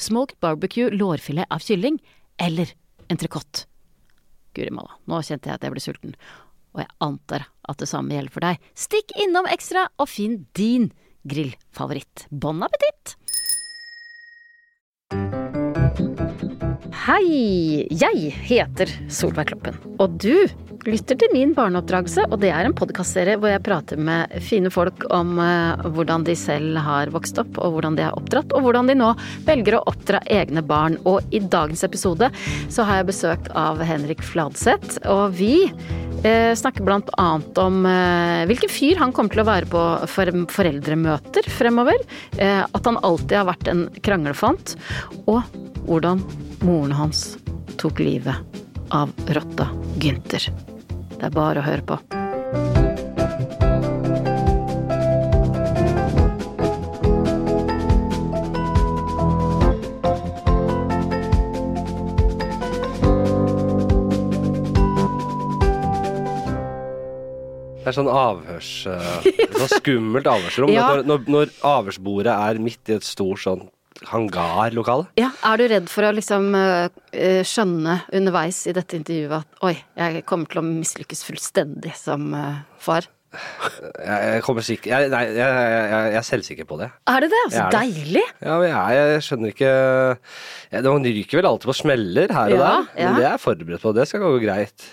smoked barbecue lårfilet av kylling, eller entrecôte. Guri malla, nå kjente jeg at jeg ble sulten, og jeg antar at det samme gjelder for deg. Stikk innom Ekstra og finn din grillfavoritt. Bon appétit! Hei! Jeg heter Solveig Kloppen, og du lytter til min barneoppdragelse, og det er en podkastserie hvor jeg prater med fine folk om uh, hvordan de selv har vokst opp, og hvordan de er oppdratt, og hvordan de nå velger å oppdra egne barn. Og i dagens episode så har jeg besøk av Henrik Fladseth, og vi uh, snakker blant annet om uh, hvilken fyr han kommer til å være på for foreldremøter fremover, at han alltid har vært en kranglefant, og hvordan moren hans tok livet av rotta Gynter. Det er bare å høre på. Det er sånn avhørs... Uh, sånn skummelt avhørsrom. Ja. Når, når, avhørsbordet er midt i et stort sånn hangarlokale. Ja, er du redd for å liksom øh, øh, skjønne underveis i dette intervjuet at oi, jeg kommer til å mislykkes fullstendig som øh, far? Jeg, kommer sikkert jeg, Nei, jeg, jeg, jeg er selvsikker på det. Er det det? Så deilig! Ja, men jeg, skjønner ikke ja, Man ryker vel alltid på smeller her og Ja, der, ja. men det er jeg forberedt på. Det skal gå greit.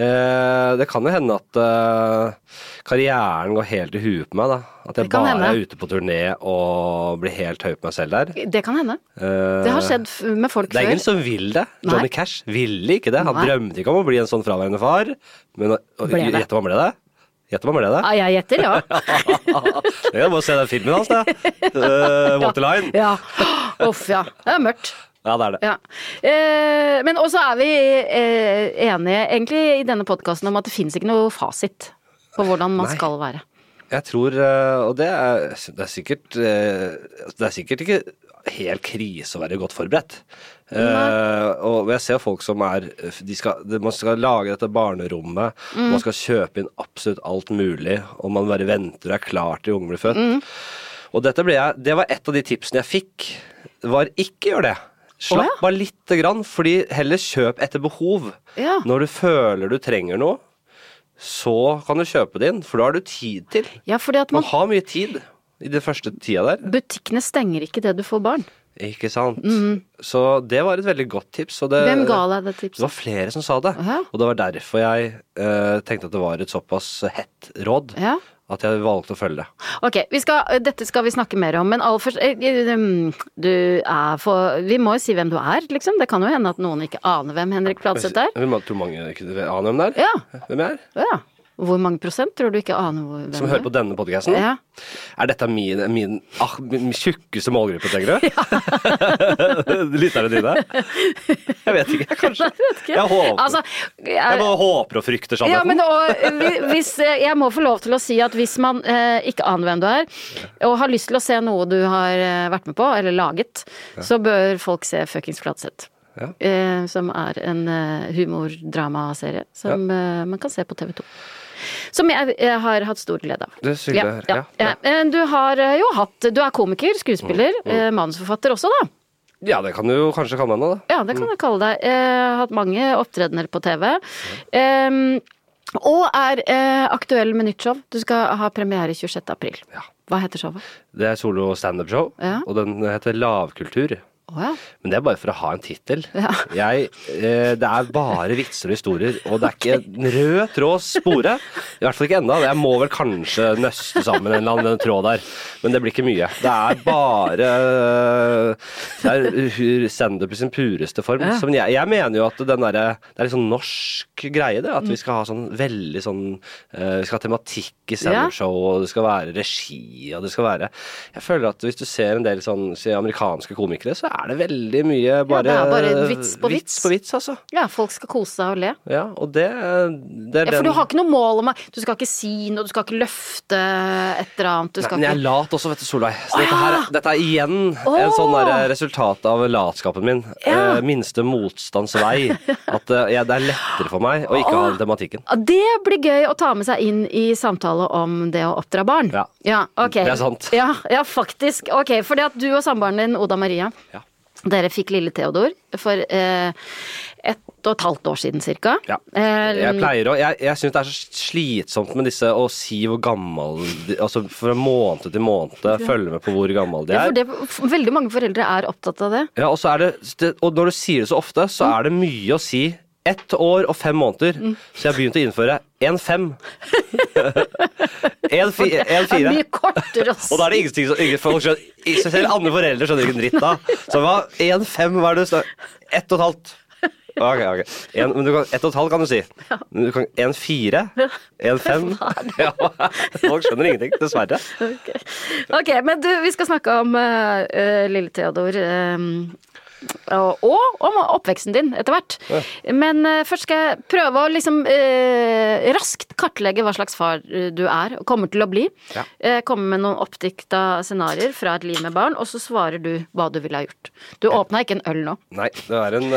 Eh, det kan jo hende at eh, karrieren går helt i huet på meg. da At jeg bare hende. er ute på turné og blir helt høy på meg selv der. Det kan hende. Eh, Det har skjedd med folk før. Det er ingen som vil det. Nei. Johnny Cash ville ikke det. Han Nei. drømte ikke om å bli en sånn fraværende far. Men gjett om han ble det? Gjett om han ble det? Ja, jeg gjetter, ja. Jeg kan bare se den filmen hans, da. Uh, Waterline. ja. Uff, ja. Det er mørkt. Ja, det er det. Ja. Eh, men også er vi eh, enige egentlig i denne podkasten om at det finnes ikke noe fasit på hvordan man Nei. skal være. Jeg tror, eh, og det er, det er sikkert eh, Det er sikkert ikke helt krise å være godt forberedt. Eh, og jeg ser folk som er de skal, de, Man skal lage dette barnerommet, Mm. man skal kjøpe inn absolutt alt mulig, og man bare venter og er klar til ungen blir født. Mm. Og dette ble jeg, det var et av de tipsene jeg fikk. Var ikke gjør det. Slapp Å, ja. lite grann, fordi heller kjøp etter behov. Ja. Når du føler du trenger noe, så kan du kjøpe det inn, for da har du tid til. Ja, fordi at Man man, har mye tid i den første tida der. butikkene stenger ikke det du får barn. Ikke sant? Så det var et veldig godt tips. Og det, Mm. Hvem ga deg det tipset? det var flere som sa det. Ja. Og det var derfor jeg uh, tenkte at det var et såpass hett råd Ja. at jeg valgte å følge det. Ok, vi skal, dette skal vi snakke mer om, men aller først eh, eh, Du er for Vi må jo si hvem du er, liksom. Det kan jo hende at noen ikke aner hvem Henrik Fladseth er. Vi tror mange ikke aner hvem det er. Ja. Hvem jeg er? ja. Hvor mange prosent tror du ikke aner hvor som hører er? på denne podkasten. Ja. Er dette min, min, ah, min tjukkeste målgruppe, tenker du? Lytterne dine? Jeg vet ikke, kanskje. Jeg håper, Altså, jeg jeg, bare håper og frykter ja, sannheten. men og, hvis, eh, jeg må få lov til å si at hvis man eh, ikke aner hvem du er, og har lyst til å se noe du har eh, vært med på, eller laget, så bør folk se Fuckings Flatseth. Ja. Eh, som er en eh, humordramaserie som eh, man kan se på TV 2. Som jeg, jeg har hatt stor glede av. Det er høre. ja, Ja, ja. Eh, Du har eh, jo hatt Du er komiker, skuespiller, Mm, Mm. manusforfatter også, da. Ja, det kan du jo kanskje kalle meg nå, da. Ja, det kan jeg kalle deg. Jeg har hatt mange opptredener på TV. Em, og er eh, aktuell med nytt show. Du skal ha premiere 26. april. Ja. Hva heter showet? Det er solo standup-show, Ja. og den heter Lavkultur. Å ja. Men det er bare for å ha en tittel. Ja. Jeg, eh, det er bare vitser og historier, og det er ikke en rød tråd spore. I hvert fall ikke ennå. Jeg må vel kanskje nøste sammen en eller annen tråd der, men det blir ikke mye. Det er bare Det er standup i sin pureste form. Ja. Jeg, jeg mener jo at den derre Det er litt sånn norsk greie, det. At vi skal ha sånn veldig sånn eh, Vi skal ha tematikk i standup-show, og det skal være regi, og det skal være Jeg føler at hvis du ser en del sånn amerikanske komikere, så er det veldig mye bare det er bare vits på vits. på vits, altså. ja, folk skal kose seg og le. Ja, og det, det er Ja, for den du har ikke noe mål om Du skal ikke si noe, du skal ikke løfte et eller annet. Du Nei, men jeg er ikke lat også, vet du, Solveig. Så dette, her, dette er igjen oh! en sånn der resultat av latskapen min. Ja. Eh, minste motstands vei. At eh, ja, det er lettere for meg å ikke ha den tematikken. Det blir gøy å ta med seg inn i samtale om det å oppdra barn. Ja. ok. Det er sant. Ja, ja faktisk. Ok, fordi at du og samboeren din, Oda Maria, Ja. Dere fikk lille Theodor for eh, ett og et halvt år siden cirka. Ja. Eh, Jeg pleier å Jeg, jeg syns det er så slitsomt med disse å si hvor gammel de, Altså fra måned til måned følge med på hvor gammel de er. ja, for det, veldig mange foreldre er opptatt av det. Ja, og, så er det, det, og når du sier det så ofte, så er det mye å si. Ett år og fem måneder. Mm. Så jeg har begynt å innføre en fem. en, fi, en fire. mye kortere å si. Og da er det ingenting som ingen folk skjønner. Selv andre foreldre skjønner ikke en dritt da. Så hva? En fem, hva er det du står Ett og et halvt. Ok, ok. En, men du kan, ett og et halvt kan du si. Men du kan, en fire. En fem. Ja, folk skjønner ingenting, dessverre. Ok. ok, men du, vi skal snakke om eh, lille Theodor. eh, og, om oppveksten din etter hvert. Men eh, først skal jeg prøve å liksom eh, raskt kartlegge hva slags far eh, du er og kommer til å bli. Ja. Eh, komme med noen oppdikta scenarioer fra et liv med barn, og så svarer du hva du ville ha gjort. Du åpna ikke en øl nå. Nei, det er en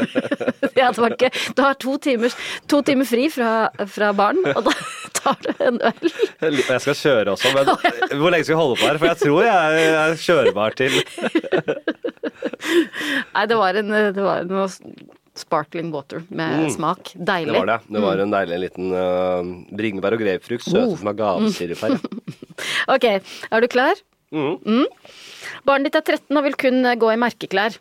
Ja, det var ikke, du har to timer, to timer fri fra, fra barn, og da tar du en øl. Jeg skal kjøre også, men hvor lenge skal vi holde på her? For jeg tror jeg er kjørbar til Nei, det var, en, det var noe sparkling water med smak. Deilig. Det var det. Det var en deilig liten uh, bringebær og grapefrukt, søtet med agavesirup her. Ok, er du klar? Mhm. Barnet ditt er 13 og vil kun gå i merkeklær.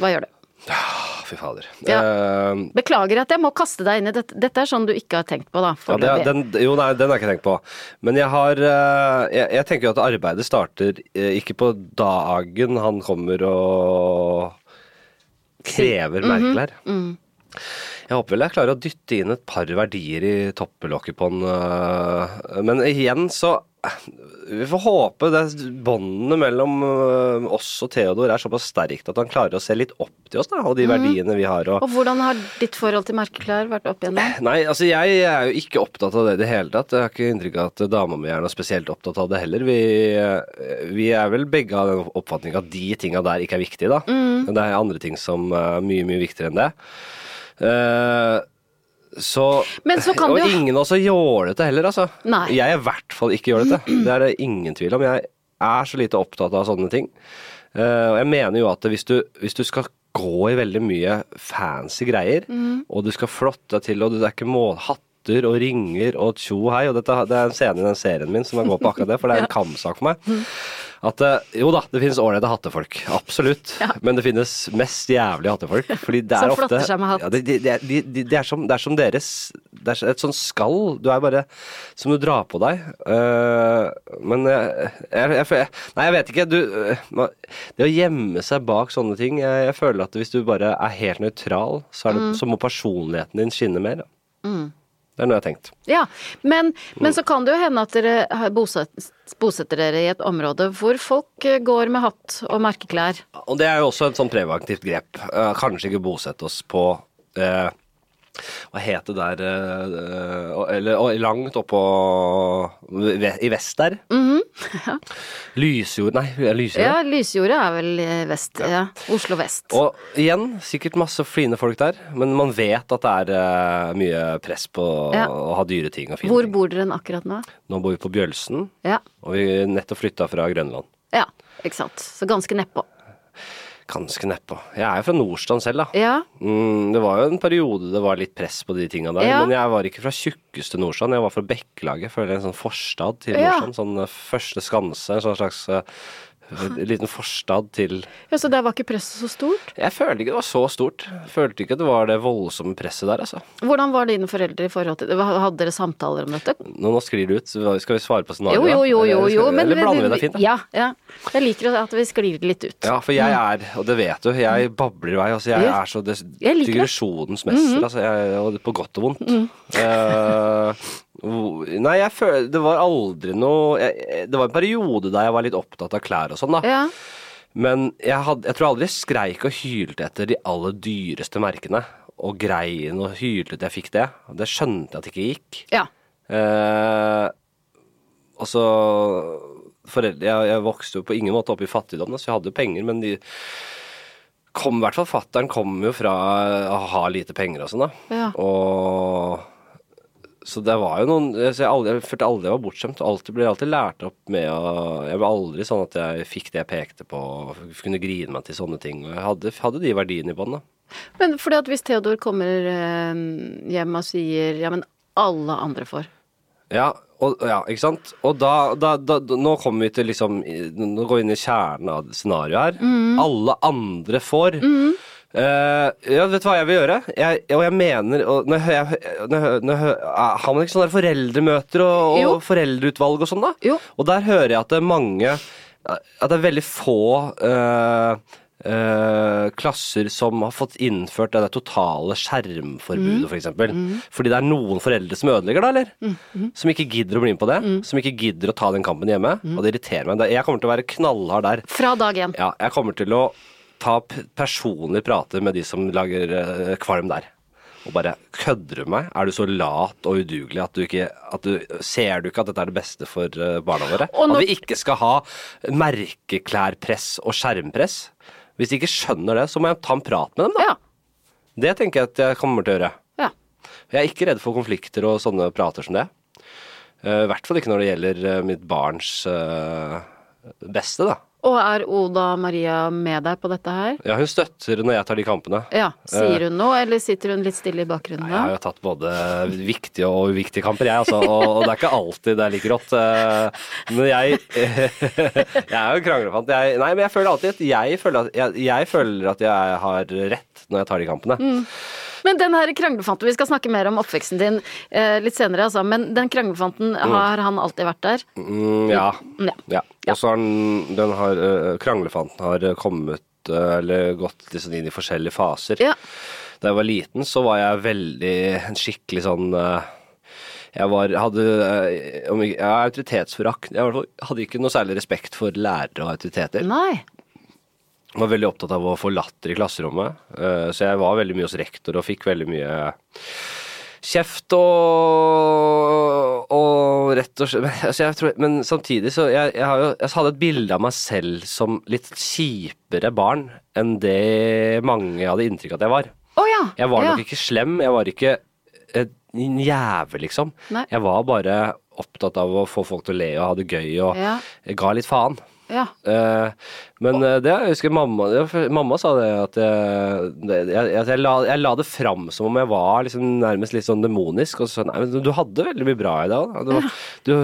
Hva gjør du? Ah, Fy fader. Ja. Uh, Beklager at jeg må kaste deg inn i dette. Dette er sånn du ikke har tenkt på, da. Ja, det, den, jo, nei, den har jeg ikke tenkt på. Men jeg har uh, jeg, jeg tenker jo at arbeidet starter uh, ikke på dagen han kommer og krever Mhm. merkelær. Mm. Jeg håper vel jeg klarer å dytte inn et par verdier i toppelokket på den. Men igjen så Vi får håpe det båndene mellom eh, oss og Theodor er såpass sterkt at han klarer å se litt opp til oss da, og de verdiene vi har. Og, Og hvordan har ditt forhold til merkeklær vært opp igjennom? Nei, altså jeg er jo ikke opptatt av det i det hele tatt. Jeg har ikke inntrykk av at dama mi er noe spesielt opptatt av det heller. Vi, vi er vel begge av den oppfatning at de tinga der ikke er viktige, da. Men det er andre ting som er mye, mye viktigere enn det. Eh, så, Men så kan Og jo- ingen er jålete heller, altså. Nei. Jeg er i hvert fall ikke jålete. Det er det ingen tvil om. Jeg er så lite opptatt av sånne ting. Eh, og jeg mener jo at hvis du, hvis du skal gå i veldig mye fancy greier, Mm. og du skal flotte deg til, og det er ikke hatter og ringer og tjo hei, og dette, det er en scene i den serien min som går på akkurat det, for det er en kampsak for meg. At eh, jo da, det finnes ålreite hattefolk, absolutt. Ja. Men det finnes mest jævlige hattefolk. Fordi det Som er ofte flotter seg med hatt. Ja, det, det, det, de- de- det, er som, er som deres Det er et sånt skall. Du er bare som du drar på deg. Uh, men jeg, jeg, jeg, jeg Nei, jeg vet ikke. Du eh, Det å gjemme seg bak sånne ting Jeg, jeg føler at hvis du bare er helt nøytral, så, Mm. så må personligheten din skinne mer. Mm. Det er noe jeg har tenkt. Ja, men, men så kan det jo hende at dere har bosatt, bosetter dere i et område hvor folk eh, går med hatt og merkeklær. Og det er jo også et sånn preventivt grep. Eh, kanskje ikke bosette oss på eh, Hva het det der eh, Eller langt oppå I vest der. Lysjord Nei, Lysjord. Ja, Lysjordet er vel vest, ja. Oslo vest. Og igjen, sikkert masse fine folk der, men man vet at det er eh, mye press på Ja. å ha dyre ting og fine Hvor ting. bor dere akkurat nå? Nå bor vi på Bjølsen, Ja. og vi nettopp flytta fra Grønland. ja, ikke sant. Så ganske nedpå. Ganske nedpå. Jeg er jo fra Nordstrand selv, da. Ja, Mm, det var jo en periode det var litt press på de tinga der, Ja. men jeg var ikke fra tjukkeste Nordstrand, jeg var fra Bekkelaget, føler jeg, en sånn forstad til Ja. Nordstrand. Sånn eh, første skanse, en sånn slags eh, liten forstad til ja så der var ikke presset så stort? Jeg følte ikke det var så stort. Jeg følte ikke det var det voldsomme presset der, altså. Hvordan var dine foreldre i forhold til det? Hadde dere samtaler om dette? Nå, nå sklir det ut. Skal vi svare på scenarioet? Jo, jo, jo, jo, jo Eller, men eller blander vi det fint? da? Ja, ja. Jeg liker at vi sklir litt ut. Ja, for jeg er, og det vet du, jeg babler i vei. Altså, jeg er så digresjonens mester, altså. Jeg, på godt og vondt. Mm. hvor- nei, jeg føler Det var aldri noe jeg, Det var en periode da jeg var litt opptatt av klær og sånn, da. Ja. Men jeg, had, jeg tror aldri jeg skreik og hylte etter de aller dyreste merkene. Og grein og hylte at jeg fikk det. Det skjønte jeg at det ikke gikk. ja. Eh, og så foreldre, jeg, jeg vokste jo på ingen måte opp i fattigdom, så jeg hadde jo penger, men de kom, i hvert fall fatteren kom jo fra å ha lite penger og sånn, da. Ja. Og så det var jo noen jeg, aldri, jeg følte aldri jeg var bortskjemt. Alltid ble alltid lært opp med å Jeg var aldri sånn at jeg fikk det jeg pekte på, og kunne grine meg til sånne ting. Og jeg hadde, hadde de verdiene i bånn, da. Men fordi at hvis Theodor kommer eh, hjem og sier ja, men alle andre får. Ja, og, ja, ikke sant? Og da, da, da, Nå kommer vi til liksom Nå går vi inn i kjernen av scenarioet her. Alle andre får. Eh, ja, vet du hva jeg vil gjøre? Jeg, og jeg mener og når jeg, når jeg, når ah, Har man ikke sånne foreldremøter og, og foreldreutvalg og sånn, da? Jo. Og der hører jeg at det er mange At det er veldig få uh, Uh, klasser som har fått innført det totale skjermforbudet, for eksempel. Fordi det er noen foreldre som ødelegger, da, eller? Som ikke gidder å bli med på det. Som ikke gidder å ta den kampen hjemme. Og det irriterer meg. Jeg kommer til å være knallhard der. Fra dag én. Ja, jeg kommer til å ta personlig prate med de som lager eh, kvalm der. Og bare Kødder du meg? Er du så lat og udugelig at du ikke at du, Ser du ikke at dette er det beste for eh, barna våre? Når- At vi ikke skal ha merkeklærpress og skjermpress? Hvis de ikke skjønner det, så må jeg ta en prat med dem, da. Ja. Det tenker jeg at jeg kommer til å gjøre. ja. Jeg er ikke redd for konflikter og sånne prater som det. Eh, I hvert fall ikke når det gjelder mitt barns beste, da. Og er Oda Maria med deg på dette her? Ja, hun støtter når jeg tar de kampene. Ja. Sier hun noe, eller sitter hun litt stille i bakgrunnen Jeg har jo tatt både viktige og uviktige kamper, jeg, altså. Og, og det er ikke alltid det er like rått. eh, Men jeg Jeg er jo kranglefant. Jeg, nei, men jeg føler alltid at jeg føler at jeg, jeg føler at jeg har rett når jeg tar de kampene. Men den her kranglefanten, vi skal snakke mer om oppveksten din eh, litt senere, altså. Men den kranglefanten, har han alltid vært der? Mm, ja. Ja. ja. Og så har den, den har, eh, Kranglefanten har kommet eh, eller gått liksom inn i forskjellige faser. Ja. Da jeg var liten, så var jeg veldig en skikkelig sånn eh, Jeg var, hadde eh, om autoritetsforakt. Jeg hadde ikke noe særlig respekt for lærere og autoriteter. Nei. Var veldig opptatt av å få latter i klasserommet. eh, Så jeg var veldig mye hos rektor og fikk veldig mye kjeft og, og rett og slett altså jeg tror, Men samtidig så jeg, jeg, har jo, jeg hadde et bilde av meg selv som litt kjipere barn enn det mange hadde inntrykk av at jeg var. Oh, ja. Jeg var ja. nok ikke slem, jeg var ikke en jævel, liksom. Nei. Jeg var bare opptatt av å få folk til å le og ha det gøy, og Ja. ga litt faen. Ja. Eh, men eh, det jeg husker mamma det Mamma sa det at jeg, jeg, jeg, la, jeg la det fram som om jeg var liksom nærmest litt sånn demonisk. Og så sa nei, men du hadde veldig mye bra i deg. Du, du,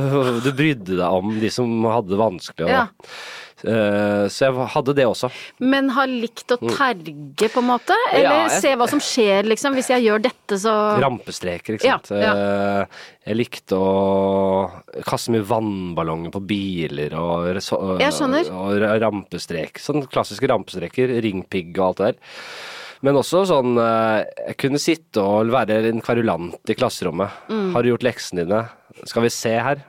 du brydde deg om de som hadde det vanskelig. Og, Ja. Eh, så jeg hadde det også. Men har likt å terge, på en måte? Eller. Ja, jeg- se hva som skjer, liksom. Hvis jeg gjør dette, så Rampestreker, ikke Ja, sant. Eh, Jeg likte å kaste mye vannballonger på biler og, og rampestrek. Sånne klassiske rampestreker. Ringpigg og alt det der. Men også sånn eh, Jeg kunne sitte og være en kverulant i klasserommet. Mm. Har du gjort leksene dine? Skal vi se her?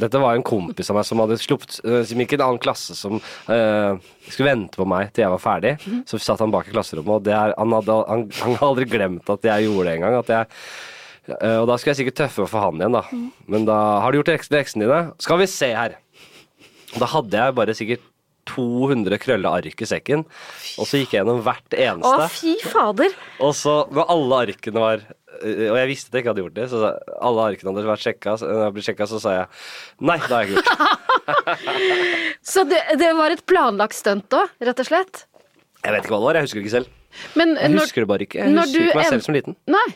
Dette var en kompis av meg som hadde sluppet eh, Som gikk i en annen klasse som uh, skulle vente på meg til jeg var ferdig. Så satt han bak i klasserommet, og det er, han, hadde, han, han hadde, aldri glemt at jeg gjorde det engang. At jeg eh, Og da skulle jeg sikkert tøffe for han igjen, da. Men da Har du gjort leks- leksene dine? Skal vi se her. Da hadde jeg bare sikkert 200 krølleark i sekken, og så gikk jeg gjennom hvert eneste. Å, fy fader! Og så, når alle arkene var Og jeg visste at jeg ikke hadde gjort det, så alle arkene hadde vært sjekka, jeg ble sjekka, så sa jeg nei, det har jeg ikke gjort. Så det, det var et planlagt stunt òg, rett og slett? Jeg vet ikke hva det var, jeg husker det ikke selv. Men Jeg når, husker det bare ikke. Jeg husker ikke meg selv som liten. Nei,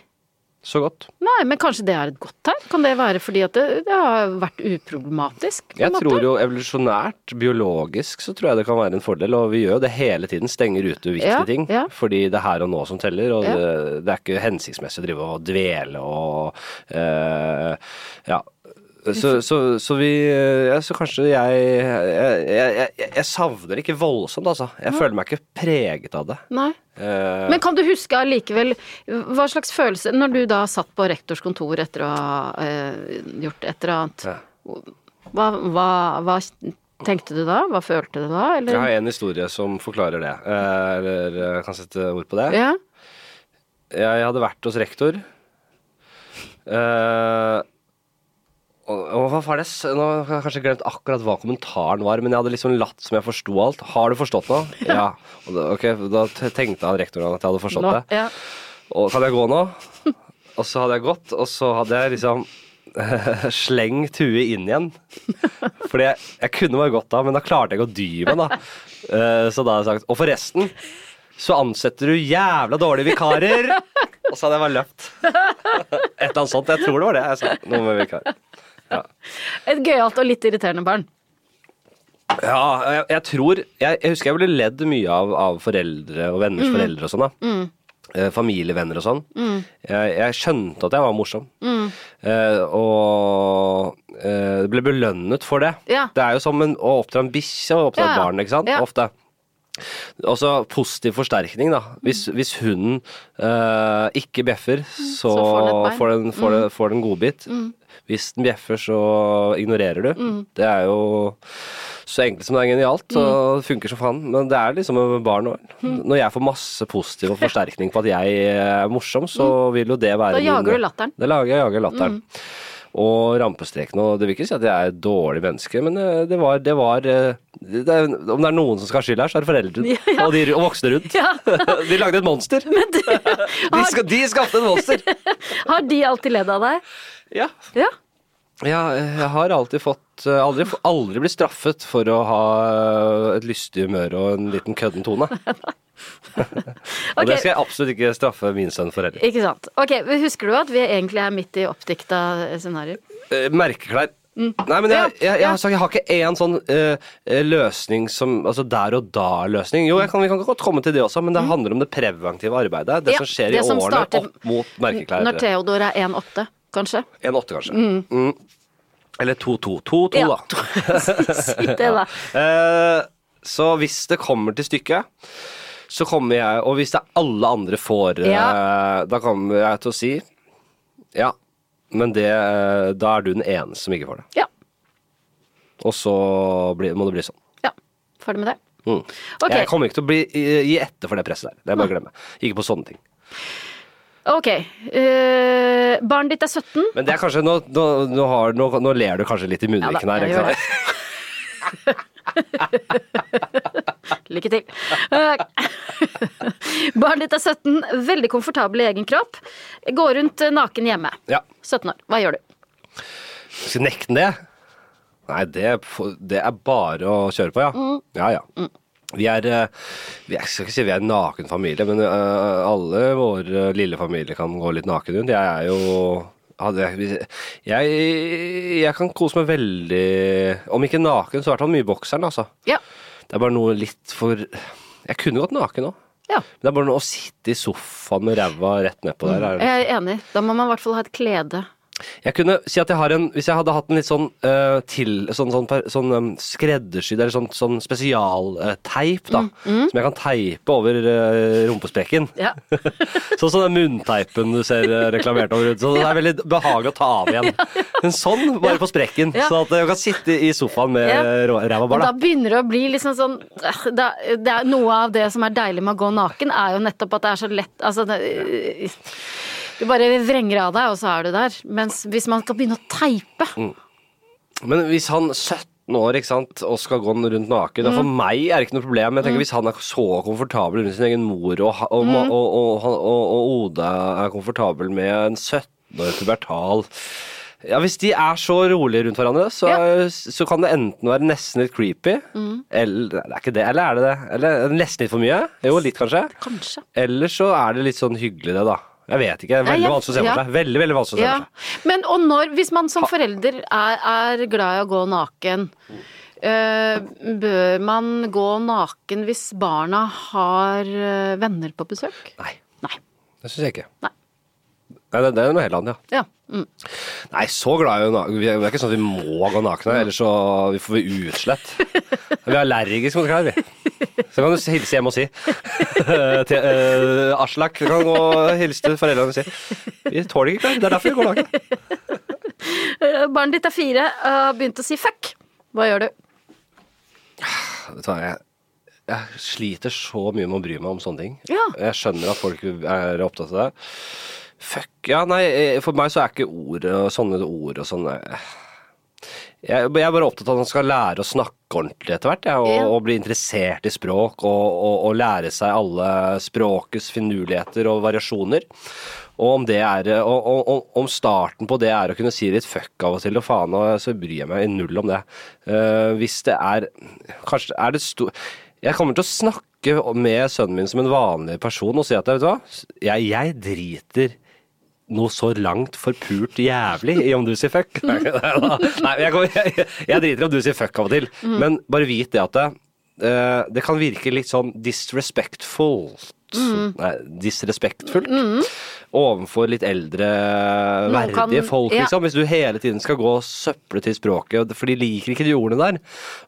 Så godt. nei, men kanskje det er et godt tegn? Kan det være fordi at det, det har vært uproblematisk? Jeg måte? tror jo evolusjonært, biologisk, så tror jeg det kan være en fordel, og vi gjør jo det hele tiden, stenger ute uviktige Ja, ting, ja. fordi det er her og nå som teller, og Ja. det, det er ikke hensiktsmessig å drive og dvele og eh, ja. Så, så, så vi ja, Så kanskje jeg jeg, jeg, jeg savner ikke voldsomt, altså. Jeg føler meg ikke preget av det. Nei. Uh, Men kan du huske allikevel hva slags følelse Når du da satt på rektors kontor etter å ha uh, gjort et eller annet, Ja. hva, hva, hva tenkte du da? Hva følte du da? Eller? jeg har en historie som forklarer det, Uh, eller eh, kan sette ord på det. Ja. Jeg hadde vært hos rektor. Eh, og, og hva var det Nå har jeg kanskje glemt akkurat hva kommentaren var, men jeg hadde liksom latt som jeg forsto alt. Har du forstått noe? Ja. Da, ok, da tenkte han rektoren at jeg hadde forstått Nå, det. ja. Og kan jeg gå nå? Og så hadde jeg gått, og så hadde jeg liksom slengt huet inn igjen. Fordi jeg, jeg kunne bare gått da, men da klarte jeg ikke å dy meg, da. Eh, Så da hadde jeg sagt Og forresten, så ansetter du jævla dårlige vikarer! Og så hadde jeg bare løpt. Et eller annet sånt. Jeg tror det var det jeg sa. Noe med vikarer. Ja, Et gøyalt og litt irriterende barn. ja jeg, jeg tror jeg, jeg husker jeg ble ledd mye av, av foreldre og venners foreldre og sånn, da. Eh, familievenner og sånn. Jeg, jeg skjønte at jeg var morsom. Eh, og eh, ble belønnet for det. Ja. Det er jo som en, å oppdra en bikkje og oppdra Ja, et barn, ikke sant? Ja. Ofte. Også positiv forsterkning, da. Hvis, hvis hunden eh, ikke bjeffer, så, Så får den får den, får den, får den godbit. Hvis den bjeffer, så ignorerer du. Det er jo så enkelt som det er genialt, og det funker som faen. Men det er liksom med barn òg. Når jeg får masse positiv og forsterkning på at jeg er morsom, så vil jo det være Da jager du latteren. Det lager jeg jager latteren. Og rampestrekene Og det vil ikke si at jeg er et dårlig menneske, men eh, det var, det var eh, det er, Om det er noen som skal ha skyld her, så er det foreldrene Ja, ja. og, de, og voksne rundt. Ja. de lagde et monster! de, skal, de skapte et monster! Har de alltid ledd av deg? Ja. Ja. Ja, jeg har alltid fått eh, Aldri, aldri blitt straffet for å ha eh, et lystig humør og en liten kødden tone. Og okay. det skal jeg absolutt ikke straffe min sønn for heller. Ikke sant. Ok, Husker du at vi egentlig er midt i oppdikta scenarioer? Merkeklær. merkeklær. Nei, men jeg, jeg, jeg, jeg har ikke én sånn uh, løsning som Altså der og da-løsning. Jo, kan, vi kan godt komme til det også, men det handler om det preventive arbeidet. Det Ja, som skjer i som årene starter opp mot merkeklær. Når Theodor er 1,8, kanskje? 1,8 kanskje. Mm. Eller 2-2. 2-2, Ja, da. si det, da. Ja. så hvis det kommer til stykket, så kommer jeg Og hvis det er alle andre får, ja. da kommer jeg til å si ja. Men det, eh, da er du den eneste som ikke får det. Ja. Og så må det bli sånn. ja. Ferdig med det. Mm. Okay. Jeg kommer ikke til å bli, gi etter for det presset der. Det er bare å glemme. Ikke på sånne ting. Ok. Uh, barnet ditt er 17. Men det er kanskje Nå, nå, nå, har, nå, nå ler du kanskje litt i munnviken Ja her. Ikke sant? Lykke til. Eh, barnet ditt er 17, veldig komfortabel i egen kropp. Går rundt eh, naken hjemme. Ja. 17 år. Hva gjør du? Skal nekte det? Nei, det, det er bare å kjøre på, ja. Mm. Ja, ja. Vi er, eh, vi er, jeg skal ikke si vi er en naken familie, men eh, alle våre lille familier kan gå litt naken rundt. Jeg er jo jeg, jeg, jeg kan kose meg veldig Om ikke naken, så i hvert fall mye i bokseren, altså. Ja. Det er bare noe litt for Jeg kunne gått naken òg. ja. Men det er bare noe å sitte i sofaen med ræva rett nedpå der. er- Jeg er enig. Da må man i hvert fall ha et klede Jeg kunne si at jeg har en Hvis jeg hadde hatt en litt sånn uh, til Sånn, sånn, sånn um, skreddersydd eller sånn, sånn spesialteip, da. Mm, Som jeg kan teipe over uh, rumpesprekken. Ja. Sånn som den munnteipen du ser eh, reklamert over. Så det er veldig behagelig å ta av igjen. En sånn, bare på sprekken. Ja. Sånn at jeg kan sitte i sofaen med Ja. ræva bar, da da. begynner det å bli liksom sånn øh, det, er- det er Noe av det som er deilig med å gå naken, er jo nettopp at det er så lett Altså det, Du bare vrenger av deg, og så er du der. Mens hvis man skal begynne å teipe Men hvis han 17 år ikke sant, og skal gå rundt naken og For Mm. meg er det ikke noe problem. Jeg tenker Hvis han er så komfortabel rundt sin egen mor, og, og, Mm. og, og, Oda er komfortabel med en 17 år pubertal ja, Hvis de er så rolige rundt hverandre, så, så kan det enten være nesten litt creepy Mm. Eller det er ikke det, eller er det det? Eller er nesten litt for mye? Jo, litt kanskje. Kanskje. Eller så er det litt sånn hyggelig, det, da. Jeg vet ikke. Det er veldig vanskelig å se for seg. Veldig, veldig vanskelig å se Ja. for. Men og når Hvis man som forelder er, er glad i å gå naken øh, Bør man gå naken hvis barna har øh, venner på besøk? Nei, Nei. det syns jeg ikke. Nei. Nei, det, det er noe helt annet, ja. Ja. Mm. Nei, så glad er. Vi er det er ikke sånn at vi må gå nakne, ellers så vi får vi utslett. Vi er allergiske mot klær, vi. Så kan du hilse hjem og si. til uh, Aslak du kan gå og hilse til foreldrene og si Vi tåler ikke klær, det er derfor vi går nakne. Barnet ditt er fire og har begynt å si fuck. Hva gjør du? Vet du hva, jeg, jeg sliter så mye med å bry meg om sånne ting. Ja. Jeg skjønner at folk er opptatt av det. Fuck, ja, nei, eh, for meg så er ikke ord og sånne ord og sånne jeg, jeg er bare opptatt av at han skal lære å snakke ordentlig etter hvert, ja, og, Ja. og bli interessert i språk, og, og, og lære seg alle språkets finurligheter og variasjoner. Og om, det er, om starten på det er å kunne si litt fuck av og til, og faen, så bryr jeg meg i null om det. Uh, hvis det er Kanskje er det stor Jeg kommer til å snakke med sønnen min som en vanlig person og si at vet du hva, jeg, jeg driter noe så langt forpult jævlig i om du sier fuck. Nei, jeg, kommer- jeg, jeg driter om du sier fuck av og til, men bare vit det at det, eh, det kan virke litt sånn disrespectful Nei, disrespektfullt overfor litt eldre, verdige kan- folk, ja. liksom. Hvis du hele tiden skal gå og søple til språket, for de liker ikke de ordene der.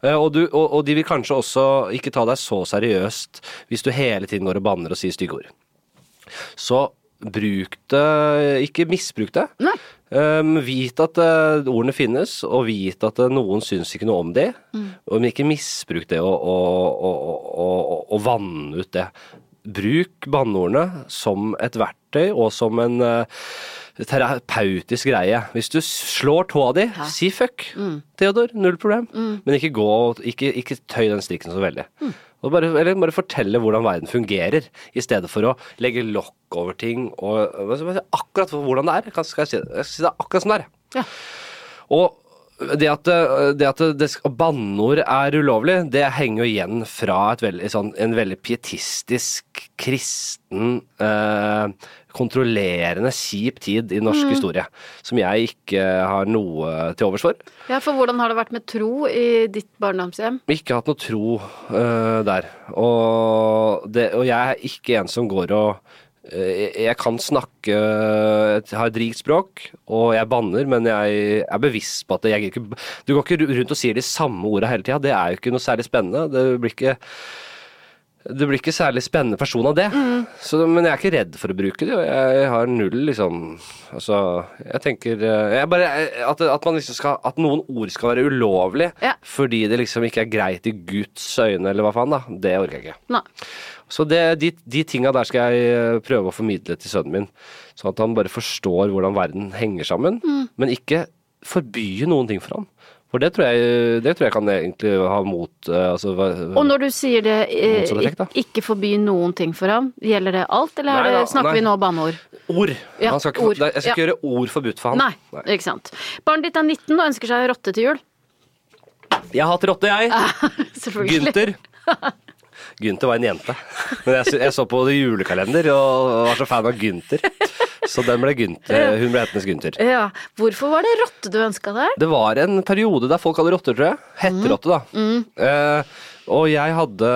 Eh, Og, du, og, og de vil kanskje også ikke ta deg så seriøst hvis du hele tiden går og banner og sier stygge ord. Så bruk det, ikke misbruk det. Um, vit at uh, ordene finnes, og vit at uh, noen syns ikke noe om de. Men ikke misbruk det og, og, og, og, vanne ut det. Bruk banneordene som et verktøy og som en eh, terapeutisk greie. Hvis du slår tåa di, si fuck. Theodor, null problem. Men ikke gå ikke, ikke tøy den strikken så veldig. Og bare, eller bare fortelle hvordan verden fungerer, i stedet for å legge lokk over ting og akkurat hvordan det er. Kan- Skal jeg si det? Jeg skal si det er akkurat som det er. Ja. Og det at, det at det, banneord er ulovlig, det henger jo igjen fra et veldig, sånn, en veldig pietistisk, kristen, eh, kontrollerende, kjip tid i norsk historie. Som jeg ikke har noe til overs for. ja, for hvordan har det vært med tro i ditt barndomshjem? Ikke hatt noe tro uh, der. Og, det, og jeg er ikke en som går og eh, Jeg kan snakke Jeg har et rikt språk, og jeg banner, men jeg er bevisst på at jeg ikke Du går ikke rundt og sier de samme orda hele tida. Det er jo ikke noe særlig spennende. Det blir ikke det blir ikke særlig spennende person av det. Så, men jeg er ikke redd for å bruke det, jeg har null liksom Altså, jeg tenker eh, jeg bare, at, at, man liksom skal, at noen ord skal være ulovlig Ja. fordi det liksom ikke er greit i Guds øyne, eller hva faen, da. Det orker jeg ikke. Nei. Så det, de, de tinga der skal jeg eh, prøve å formidle til sønnen min, sånn at han bare forstår hvordan verden henger sammen, men ikke forby noen ting for han. For det tror jeg, det tror jeg kan egentlig ha mot eh, altså, Og når du sier det, eh, effekt, ikke forby noen ting for ham, gjelder det alt, eller er Nei det, da, snakker nei. vi nå banneord? Ord. Ja, han skal ikke, ord. Jeg skal ikke Ja. gjøre ord forbudt for ham. Nei, ikke sant. Barnet ditt er 19 og ønsker seg rotte til jul. Jeg har hatt rotte, jeg. Selvfølgelig. Gynter. Gynter var en jente. Men jeg, jeg så på julekalender og var så fan av Gynter. Så den ble Gunther, hun ble hetende Gunther. Ja. Hvorfor var det rotte du ønska deg? Det var en periode der folk hadde rotter, tror jeg. Hetterotte, da. Eh, Og jeg hadde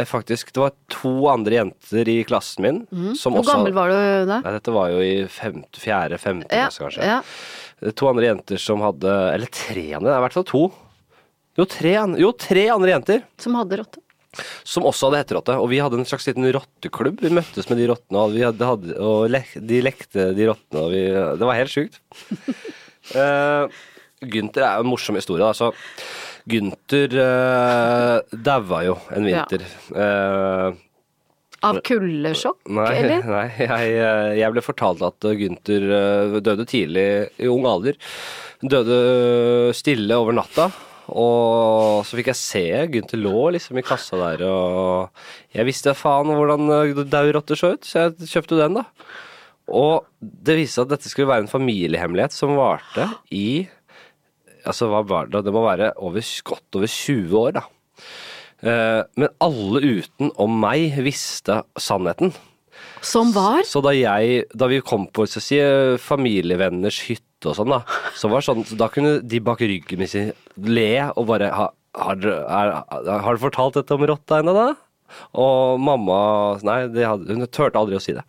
eh, faktisk Det var to andre jenter i klassen min som Hvor også gammel var du da? Nei, dette var jo i femte, fjerde, femte Ja, klasse, kanskje. ja. To andre jenter som hadde Eller tre andre, i hvert fall to. Jo tre, jo, tre andre jenter Som hadde rotte. Som også hadde hetterotte. Og vi hadde en slags liten rotteklubb. Vi møttes med de rottene, og, vi hadde, hadde, og lek, de lekte de rottene. Og vi, det var helt sjukt. uh, Gynter er jo en morsom historie. altså Så Gynter uh, daua jo en vinter. Eh, Av kuldesjokk, Nei, eller? nei jeg, eh, jeg ble fortalt at Gynter eh, døde tidlig i ung alder. Døde stille over natta. Og så fikk jeg se Gunther lå liksom i kassa der, og jeg visste faen hvordan daurotter så ut, så jeg kjøpte den, da. Og det viste seg at dette skulle være en familiehemmelighet som varte i Altså, hva var det? Det må være over, godt over 20 år, da. Eh, Men alle utenom meg visste sannheten. Som var? Så da jeg, da vi kom på si, familievenners hytte og sånn, da, så var sånn, så da kunne de bak ryggen min si, le og bare ha, har, er, har du fortalt dette om rotta ennå, da? Og mamma Nei, hadde, hun turte aldri å si det.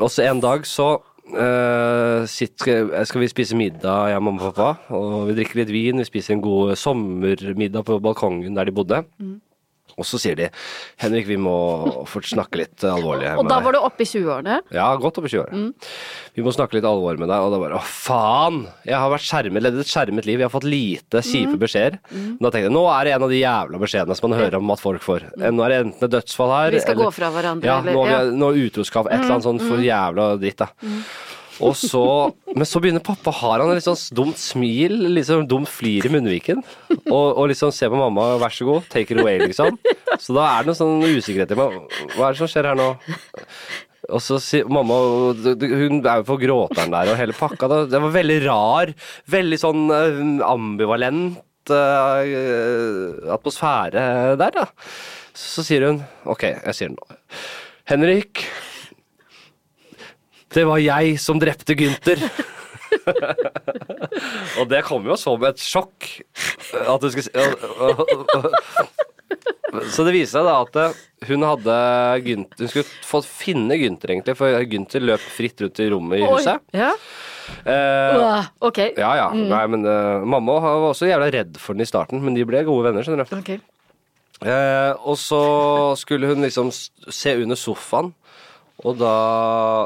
Og så en dag så Uh, sitt, skal, vi spise middag, jeg, mamma og pappa. Og vi drikker litt vin, vi spiser en god sommermiddag på balkongen der de bodde. Og så sier de Henrik, vi må få snakke litt alvorlig med deg. Og da var du oppe i 20-årene? ja, godt oppe i 20 år. Vi må snakke litt alvor med deg. Og da bare å faen! Jeg har vært skjermet, levd et skjermet liv, jeg har fått lite kjipe beskjeder. Mm. da tenkte jeg nå er det en av de jævla beskjedene som man hører om at folk får. Nå er det enten et dødsfall her Vi skal gå fra hverandre, Ja, eller- nå, ja. ja. nå utroskap, et eller annet sånt for jævla dritt, da. Og så, men så begynner pappa, har han et litt sånn dumt smil, sånn dumt flir i munnviken. Og, og liksom ser på mamma, vær så god, take it away, liksom. Så da er det noe sånn usikkerhet i meg. Hva er det som skjer her nå? Og så sier mamma Hun er jo på gråteren der og hele pakka. da. Det var veldig rar, veldig sånn eh, ambivalent uh, atmosfære der, da. Så sier hun Ok, jeg sier det nå. Henrik. Det var jeg som drepte Gynter. og det kom jo som et sjokk. At du skulle si Så det viser seg da at eh, hun hadde Günther Hun skulle få finne Gynter, egentlig, for Gynter løp fritt rundt i rommet i huset. Ja. Uh, ok. ja ja. Nei, men uh, mamma var også jævla redd for den i starten, men de ble gode venner, skjønner du. Ok. Uh, og så skulle hun liksom se under sofaen. Og da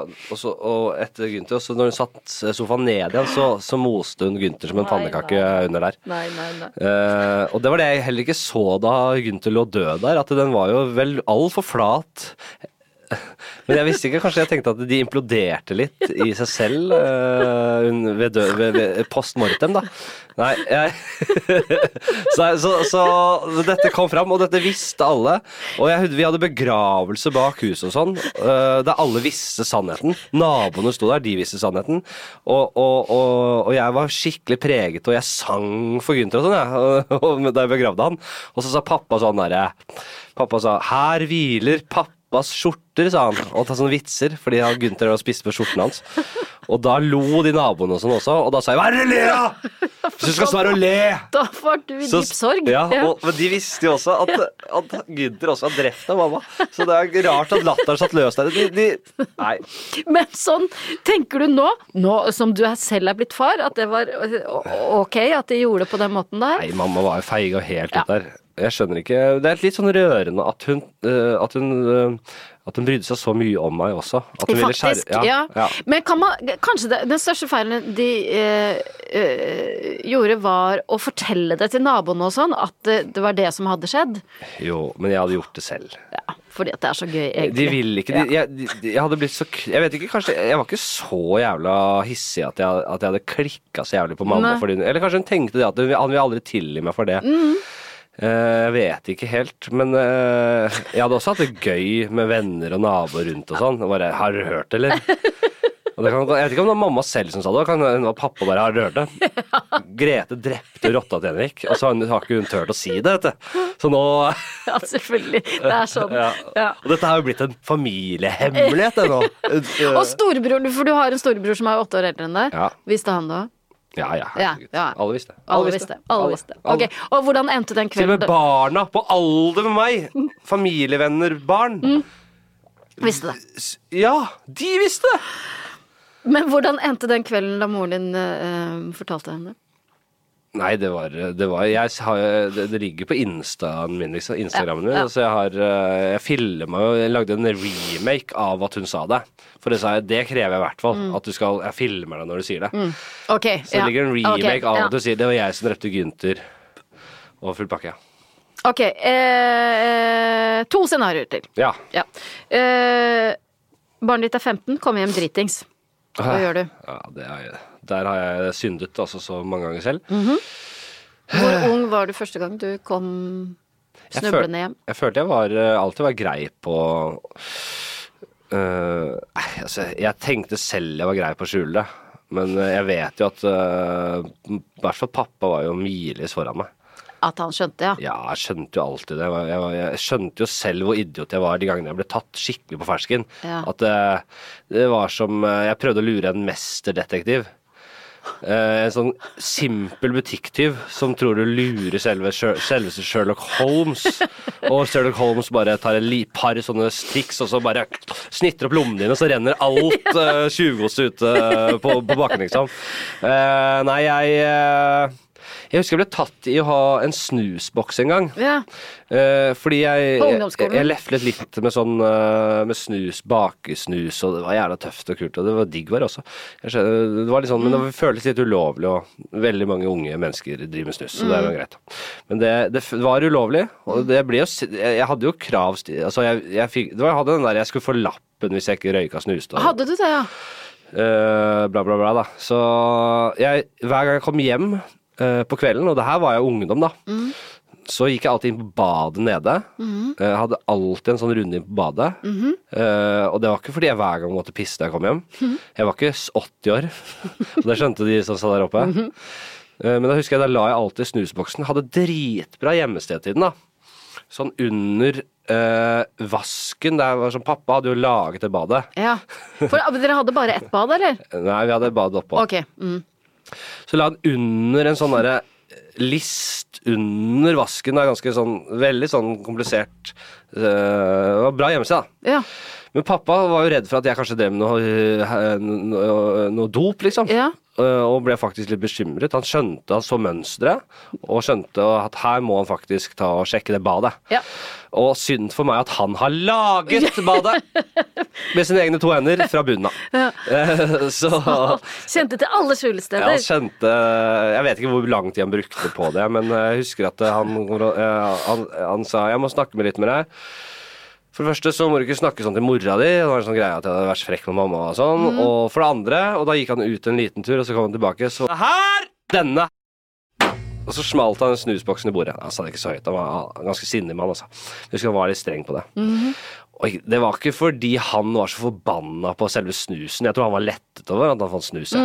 og, så, og etter Gynter, så når hun satte sofaen ned igjen, så, så moste hun Gynter som en Nei, pannekake under der. Nei, nei, nei. Eh, og det var det jeg heller ikke så da Gynter lå død der, at den var jo vel altfor flat. Men jeg visste ikke, kanskje jeg tenkte at de imploderte litt i seg selv uh, ved, død, ved, ved post mortem, da. Nei, jeg så, så, så dette kom fram, og dette visste alle. Og jeg, vi hadde begravelse bak huset og sånn, uh, der alle visste sannheten. Naboene sto der, de visste sannheten. Og, og, og, og jeg var skikkelig preget, og jeg sang for Gunther og sånn, jeg, da jeg begravde han. Og så sa pappa sånn derre Pappa sa 'Her hviler pappas skjorter', sa han. Og ta sånne vitser, fordi han- Gunther hadde spist på skjorten hans. Og da lo de naboene og sånn også, og da sa jeg 'Hva er det du ler av?' Hvis du skal svare og le! Da var du dyp sorg. Ja, og, men de visste jo også at, at Gunther også har drept av mamma. Så det er rart at latteren satt løs der. De, de, nei. Men sånn, tenker du nå, nå som du selv er blitt far, at det var ok at de gjorde det på den måten der? nei, mamma var jo feig og helt Ja. der. Jeg skjønner ikke Det er litt sånn rørende at hun, uh, at hun uh, at hun brydde seg så mye om meg også. At hun ville skjære Faktisk, ja. ja. Men kan man, kanskje det, den største feilen de eh, eh, gjorde var å fortelle det til naboene og sånn, at det, det var det som hadde skjedd? Jo, men jeg hadde gjort det selv. Ja, fordi at det er så gøy, egentlig. De vil ikke de, jeg, de, jeg hadde blitt så Jeg vet ikke, kanskje Jeg var ikke så jævla hissig at jeg, at jeg hadde klikka så jævlig på mamma. Fordi, hun- eller kanskje hun tenkte det at hun, han vil aldri tilgi meg for det. Mm. Eh, jeg vet ikke helt, men eh, jeg hadde også hatt det gøy med venner og naboer rundt og sånn. Bare 'Har du hørt eller?' Og det kan, jeg vet ikke om det var mamma selv som sa det, kan hende pappa bare 'Har hørt det?' Grete drepte rotta til Henrik, og så har ikke hun turt å si det, vet du. Så nå Ja, selvfølgelig. Det er sånn. ja. Ja. Og dette har jo blitt en familiehemmelighet, det nå. Og storebroren, for du har en storebror som er åtte år eldre enn deg. Visste han det òg? Ja, ja, Ja, herregud. ja. Alle visste. Alle visste. Alle visste. Ok, Og hvordan endte den kvelden? Til og med barna på alder med meg, familievenner, barn. Mm. Visste det. Ja, de visste det! Men hvordan endte den kvelden da moren din uh, fortalte henne? Nei, det var, det var jeg, har, det, det ligger på Instaen min, liksom. Instagrammen min. Ja, ja. Så jeg har eh, Jeg filma Jeg lagde en remake av at hun sa det. For det sa jeg, det krever jeg i hvert fall. Mm. At du skal Jeg filmer deg når du sier det. Ok, Så det ligger en remake okay, av at du sier det var jeg som drepte Gunther. Og full pakke. Ok, eh, to scenarioer til. Ja. Ja. Eh, barnet ditt er 15, kommer hjem dritings. Hva gjør du? Ja, det er, der har jeg syndet altså så mange ganger selv. Mm. Hvor ung var du første gang du kom snublende hjem? Jeg følte jeg var, eh, alltid var grei på uh, altså, Jeg tenkte selv jeg var grei på å skjule det. Men øh, jeg vet jo at I hvert fall pappa var jo milevis foran meg. At han skjønte, ja. Ja, jeg skjønte jo alltid det. Jeg, var- jeg, skjønte jo selv hvor idiot jeg var de gangene jeg ble tatt skikkelig på fersken. Ja. At øh, det var som Jeg prøvde å lure en mesterdetektiv. Eh, en sånn simpel butikktyv som tror du lurer selve, selveste Sherlock Holmes. Og Sherlock Holmes bare tar en par sånne triks og så bare snitter opp lommene dine, og så renner alt uh, tjuvgodset ut eh, på, på bakken, liksom. Uh, nei, jeg eh, Jeg husker jeg ble tatt i å ha en snusboks en gang. ja. Eh, fordi jeg, jeg, jeg leflet litt med sånn eh, med snus, bakesnus, og det var jævla tøft og kult, og det var digg var det også. Skjønner, det var litt sånn, Men det føles litt ulovlig, og veldig mange unge mennesker driver med snus, så det er jo greit. Men det, det var ulovlig, og det ble jo Jeg, hadde jo krav Altså, jeg, jeg fikk Det var, jeg hadde den der jeg skulle få lappen hvis jeg ikke røyka snus. og- Hadde du det, ja? Uh, bla, bla, bla, da. Så jeg, hver gang jeg kom hjem eh, på kvelden, og det her var jeg ungdom, da, så gikk jeg alltid inn på badet nede. Eh, hadde alltid en sånn runde inn på badet. Eh, og det var ikke fordi jeg hver gang måtte pisse da jeg kom hjem. Jeg var ikke 80 år, og det skjønte de som sa der oppe. Eh, men da husker jeg da la jeg alltid snusboksen. Hadde dritbra hjemmestedtiden, da. Sånn under eh, vasken. Der var sånn, pappa hadde jo laget det badet. ja. For ah, dere hadde bare ett bad, eller? Nei, vi hadde badet oppå. Ok. Mm. Så la han under en sånn derre list under vasken. Det er ganske sånn Veldig sånn komplisert. Eh, det var bra hjemmeside, da. Ja. Men pappa var jo redd for at jeg kanskje drev med noe, eh, noe, noe dop, liksom. Ja. Eh, Og ble faktisk litt bekymret. Han skjønte, han så mønsteret, og skjønte at her må han faktisk ta og sjekke det badet. Ja. Og synd for meg at han har laget badet med sine egne to hender fra bunnen av. Ja. Eh, Så Kjente til alle skjulesteder. han kjente Jeg vet ikke hvor lang tid han brukte på det, men jeg husker at han, han, han, han sa 'jeg må snakke med litt med deg'. For det første så må du ikke snakke sånn til mora di. Det var en sånn greie at jeg hadde vært frekk med mamma og sånn. Og for det andre, og da gikk han ut en liten tur, og så kom han tilbake, så Her! Denne! Og så smalt han snusboksen i bordet. Han sa det ikke så høyt, han var ganske sindig mann, altså. Husker han var litt streng på det. Og det var ikke fordi han var så forbanna på selve snusen. Jeg tror han var lettet over at han fant snuset.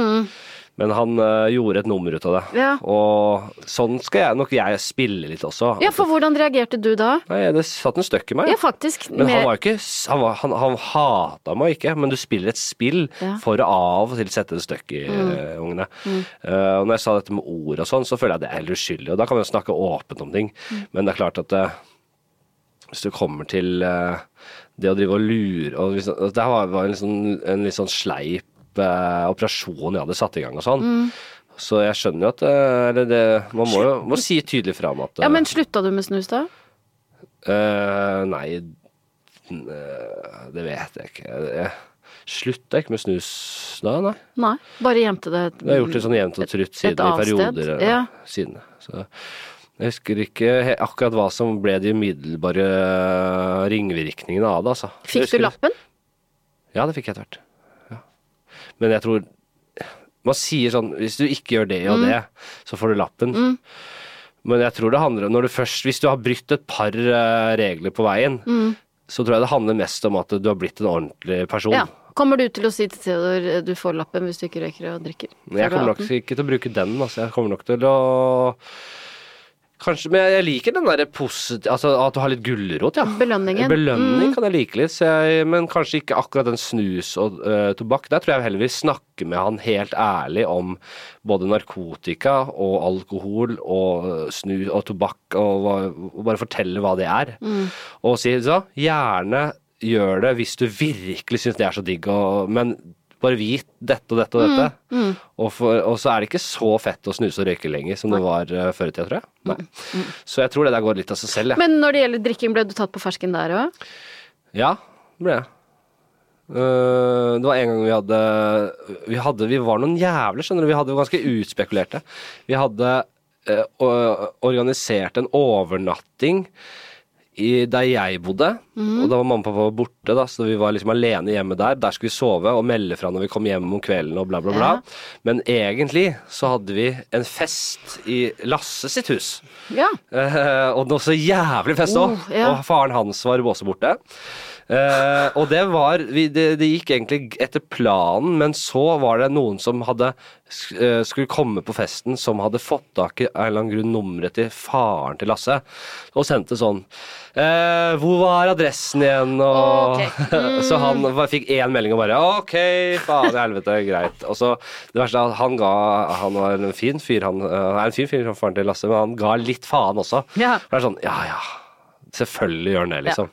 Men han øh, gjorde et nummer ut av det. Ja. Og sånn skal jeg, nok jeg spille litt også. Ja, for hvordan reagerte du da? Nei, det satt en støkk i meg. Ja, faktisk. Men han var jo ikke Han, var, han, han hata meg ikke, men du spiller et spill Ja. for å av og til sette en støkk i eh, ungene. Eh, og når jeg sa dette med ord og sånn, så føler jeg det er helt uskyldig, og da kan vi jo snakke åpent om ting. Men det er klart at uh, hvis du kommer til det å drive og lure og Det var en, litt sånn, en litt sånn sleip eh, operasjon jeg hadde satt i gang og sånn. Så jeg skjønner jo at eh, eller det, Man må jo må si tydelig fra om at Ja, eh, men slutta du med snus da? Eh, nei eh, Det vet jeg ikke. Jeg slutta ikke med snus da, nei. Nei, bare gjemte det Jeg har gjort det sånn jevnt og trutt Et siden i perioder. eh, ja. Siden. Så jeg husker ikke akkurat hva som ble de umiddelbare eh, ringvirkningene av det. Altså. Fikk du lappen? Ja, det fikk jeg etter hvert. Men jeg tror Man sier sånn Hvis du ikke gjør det og Mm. det, så får du lappen. Men jeg tror det handler om når du først Hvis du har brytt et par eh, regler på veien, Mm. så tror jeg det handler mest om at du har blitt en ordentlig person. Ja. Kommer du til å si til Theodor du får lappen hvis du ikke røyker og drikker? Jeg er kommer nok ikke til å bruke den. Altså. Jeg kommer nok til å Kanskje, men jeg liker den derre positive Altså at du har litt gulrot, ja. Belønningen. Belønning Mm. kan jeg like litt, jeg, men kanskje ikke akkurat den snus og uh, tobakk. Der tror jeg heller vil snakke med han helt ærlig om både narkotika og alkohol og snus og tobakk, og, og bare fortelle hva det er. Mm. Og si så, gjerne gjør det hvis du virkelig syns det er så digg, og, men bare vit dette og dette og Mm. dette. Og, for, og så er det ikke så fett å snuse og røyke lenger som det var uh, før i tida, tror jeg. Nei. Så jeg tror det der går litt av seg selv, jeg. Men når det gjelder drikking, ble du tatt på fersken der òg? Ja, det ble jeg. Uh, det var en gang vi hadde Vi hadde, vi var noen jævler, skjønner du. Vi hadde jo ganske utspekulerte. Vi hadde uh, organisert en overnatting i, der jeg bodde. Og da var mamma og pappa borte, da, så vi var liksom alene hjemme der. Der skulle vi sove og melde fra når vi kom hjem om kvelden og bla, bla, bla. Ja. Men egentlig så hadde vi en fest i Lasse sitt hus. Ja. Eh, og noe så jævlig fest òg. Oh, ja. Og faren hans var også borte. Eh, og det var vi, det, det gikk egentlig etter planen, men så var det noen som hadde eh, skulle komme på festen, som hadde fått tak i en eller annen grunn nummeret til faren til Lasse, og sendte sånn eh, 'Hvor var adressen igjen?' Og, Ok. så han fikk én melding og bare 'OK, faen i helvete, greit'. Og så det verste er at han ga Han var en fin fyr, han er en fin fyr, faren til Lasse, men han ga litt faen også. Ja. Det er sånn, ja ja, selvfølgelig gjør han det, liksom.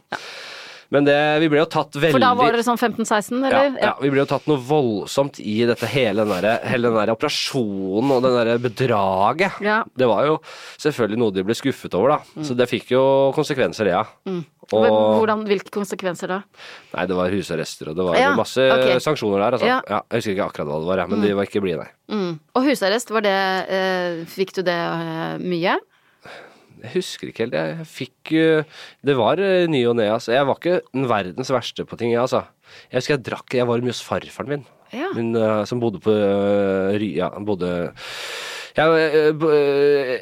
Men det, vi ble jo tatt veldig For da var dere sånn 15-16, eller? ja, vi ble jo tatt noe voldsomt i dette hele den der, der operasjonen og den der bedraget. Ja. Mm. Det var jo selvfølgelig noe de ble skuffet over, da. Så det fikk jo konsekvenser, det, ja. Mm. Og Hvordan, hvilke konsekvenser da? Nei, det var husarrester, og det var Ja, masse okay. sanksjoner der, altså. Ja. Ja. jeg husker ikke akkurat hva det var, men men de var ikke blide, nei. Mm. Og husarrest, var det eh, Fikk du det eh, mye? Jeg husker ikke helt. Jeg fikk uh, Det var uh, ny og ne, altså. Jeg var ikke den verdens verste på ting, jeg, altså. Jeg husker jeg drakk Jeg var mye hos farfaren min. Ja. Min, uh, som bodde på Ry... Ja, bodde jeg, jeg,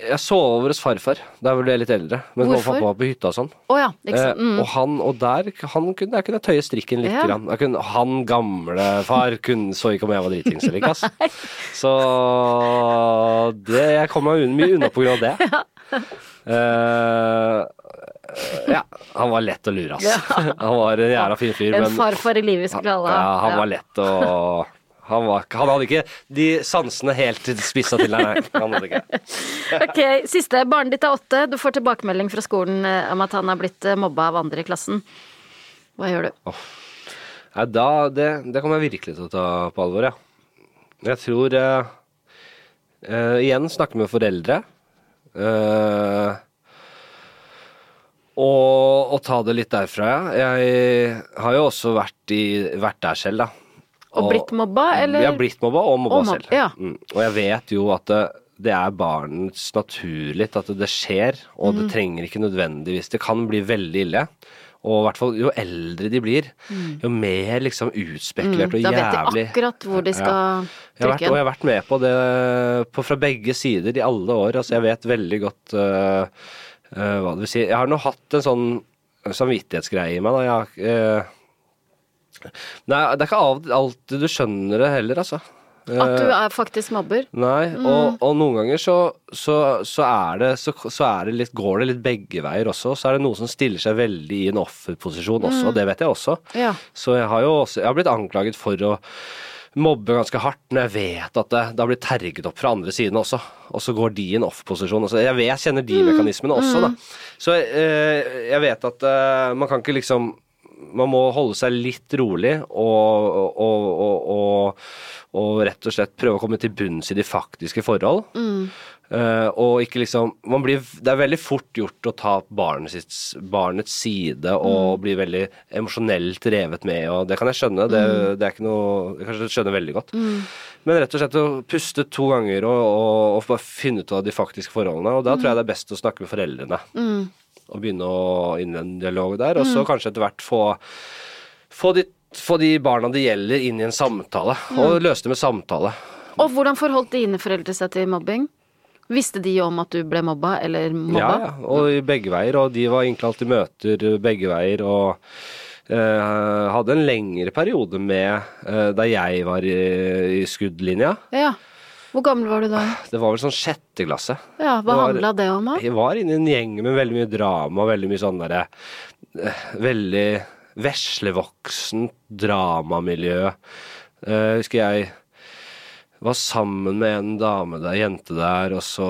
jeg sov over hos farfar da jeg ble litt eldre. Men Hvorfor? pappa var på hytta og sånn. Oh, ja. Eh, Mm. og han, og der han kunne, der kunne jeg tøye strikken litt. Ja. Kunne, han gamle far kunne, så ikke om jeg var dritings eller ikke. Altså. Så det, jeg kom meg mye unna på grunn av det. Eh, ja, han var lett å lure, ass. Han var en jævla fin fyr. En farfar i livet, skulle alle ha. ja, han var lett å han, var, han hadde ikke de sansene helt spissa til nei. Han hadde ikke. Ok, Siste. Barnet ditt er åtte. Du får tilbakemelding fra skolen eh, om at han er blitt eh, mobba av andre i klassen. Hva gjør du? Nei, da, det, det kommer jeg virkelig til å ta på alvor, ja. Jeg tror eh, eh, Igjen snakke med foreldre. Eh, og, og ta det litt derfra, ja. Jeg har jo også vært, i, vært der selv, da. Og blitt mobba, eller? Ja, blitt mobba og mobba Og mob selv. ja. Mm. Og jeg vet jo at det, det er barnets naturlig at det skjer, og Mm. det trenger ikke nødvendigvis Det kan bli veldig ille. Og i hvert fall jo eldre de blir, jo mer liksom utspekulert og jævlig Da vet de akkurat hvor de skal Jeg har vært, trykke og jeg har vært med på det på, fra begge sider i alle år. Altså, jeg vet veldig godt uh, uh, hva det vil si. Jeg har nå hatt en sånn samvittighetsgreie i meg. Da. Jeg, har, Uh, Nei, det er ikke alltid du skjønner det heller, altså. At du er faktisk mobber. Nei, Mm. og, og noen ganger så, så, så, er det, så, så er det litt, går det litt begge veier også. Så er det noen som stiller seg veldig i en offerposisjon også, Mm. og det vet jeg også. Ja. Så jeg har jo også, jeg har blitt anklaget for å mobbe ganske hardt når jeg vet at det, det har blitt terget opp fra andre siden også. Og så går de i en off-posisjon. Jeg, vet, jeg kjenner de mekanismene også, da. Så eh, jeg vet at eh, man kan ikke liksom Man må holde seg litt rolig og, og, og, og, rett og slett prøve å komme til bunns i de faktiske forhold. Eh, og ikke liksom man blir, Det er veldig fort gjort å ta barnet sitt, barnets side og bli veldig emosjonelt revet med, og det kan jeg skjønne. Det, det er ikke noe Jeg kan skjønne veldig godt. Men rett og slett å puste to ganger og, og, og finne ut av de faktiske forholdene. Og da tror jeg det er best å snakke med foreldrene. Og begynne å innvende dialog der. Og så kanskje etter hvert få, få, de, få de barna det gjelder, inn i en samtale. Og løse det med samtale. Og hvordan forholdt dine foreldre seg til mobbing? Visste de om at du ble mobba eller mobba? Ja, ja, og i begge veier. Og de var innkalt til møter begge veier. Og eh, hadde en lengre periode med eh, da jeg var i, i skuddlinja. Ja. Hvor gammel var du da? Det var vel sånn sjette klasse. Ja, Hva Det handla det om, da? Jeg var inne i en gjeng med veldig mye drama veldig mye sånn derre eh, Veldig veslevoksent dramamiljø. Uh, husker jeg var sammen med en dame der, jente der, og så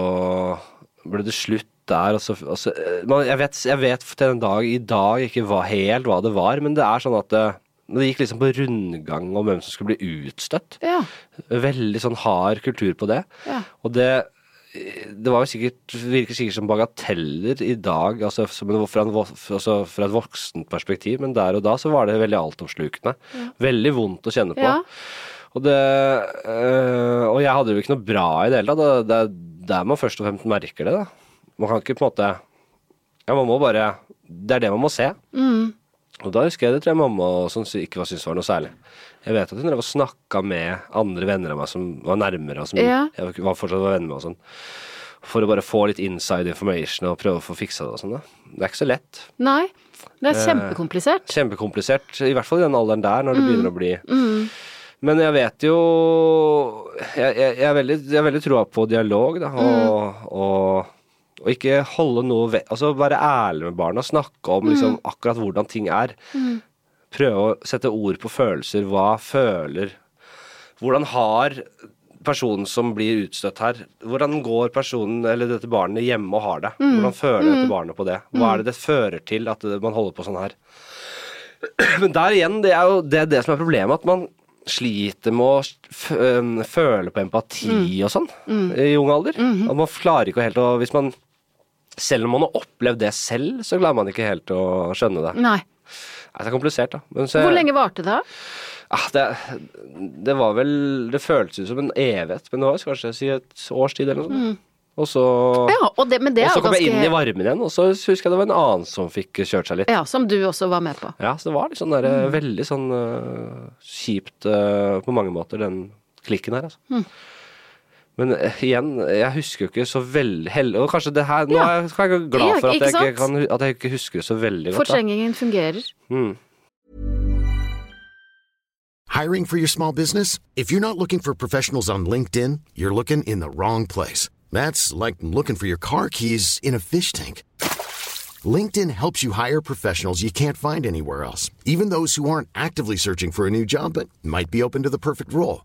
ble det slutt der, og så, og så eh, man, jeg, vet, jeg vet til en dag i dag ikke hva, helt hva det var, men det er sånn at det, det gikk liksom på rundgang om hvem som skulle bli utstøtt. Ja. Veldig sånn hard kultur på det. Ja. Og det det var jo sikkert, virker sikkert som bagateller i dag, altså, fra, en, altså fra et voksent perspektiv, men der og da så var det veldig altomslukende. Veldig vondt å kjenne på. Ja. Og, det, øh, og jeg hadde det jo ikke noe bra i det hele tatt. Det er der man først og fremst merker det. Da. Man kan ikke på en måte Ja, man må bare Det er det man må se. Mm. Og da husker jeg det tror jeg mamma som ikke var- syntes var noe særlig. Jeg vet at hun drev og snakka med andre venner av meg som var nærmere, og som Ja. jeg var fortsatt var venner med og sånn. For å bare få litt inside information og prøve å få fiksa det og sånn. da. Det er ikke så lett. Nei. Det er Eh, kjempekomplisert. Kjempekomplisert, i hvert fall i den alderen der, når det begynner å bli Mm. Men jeg vet jo Jeg, jeg, jeg er veldig, jeg er veldig troa på dialog, da, og, og, og ikke holde noe ved Altså være ærlig med barna, snakke om liksom akkurat hvordan ting er. Prøve å sette ord på følelser. Hva føler Hvordan har personen som blir utstøtt her, hvordan går personen eller dette barnet hjemme og har det? Hvordan føler dette barnet på det? Hva er det det fører til at man holder på sånn her? Men der igjen, det er jo det, er det som er problemet, at man sliter med å føle på empati og sånn i ung alder. At man klarer ikke helt å Hvis man Selv om man har opplevd det selv, så klarer man ikke helt å skjønne det. Nei. Nei, Det er komplisert, da. Men så, Hvor lenge varte det? da? Ah, det, det var vel Det føltes ut som en evighet, men det var kanskje si et års tid eller noe sånt. Og så, Ja, og det, men det og så kom kom jeg inn i varmen igjen, og så husker jeg det var en annen som fikk kjørt seg litt. Ja, som du også var med på. Ja, så det var litt sånn der, veldig sånn uh, kjipt uh, på mange måter, den klikken her, altså. Men øh, igjen, jeg husker jo ikke så veldig heldig Og kanskje det her Nå er jeg, glad for at jeg, ikke kan, at jeg ikke husker det så veldig godt. Fortrengingen fungerer. Mm. Hiring for your small business? If you're not looking for professionals on LinkedIn, you're looking in the wrong place. That's like looking for your car keys in a fish tank. LinkedIn helps you hire professionals you can't find anywhere else, even those who aren't actively searching for a new job but might be open to the perfect role.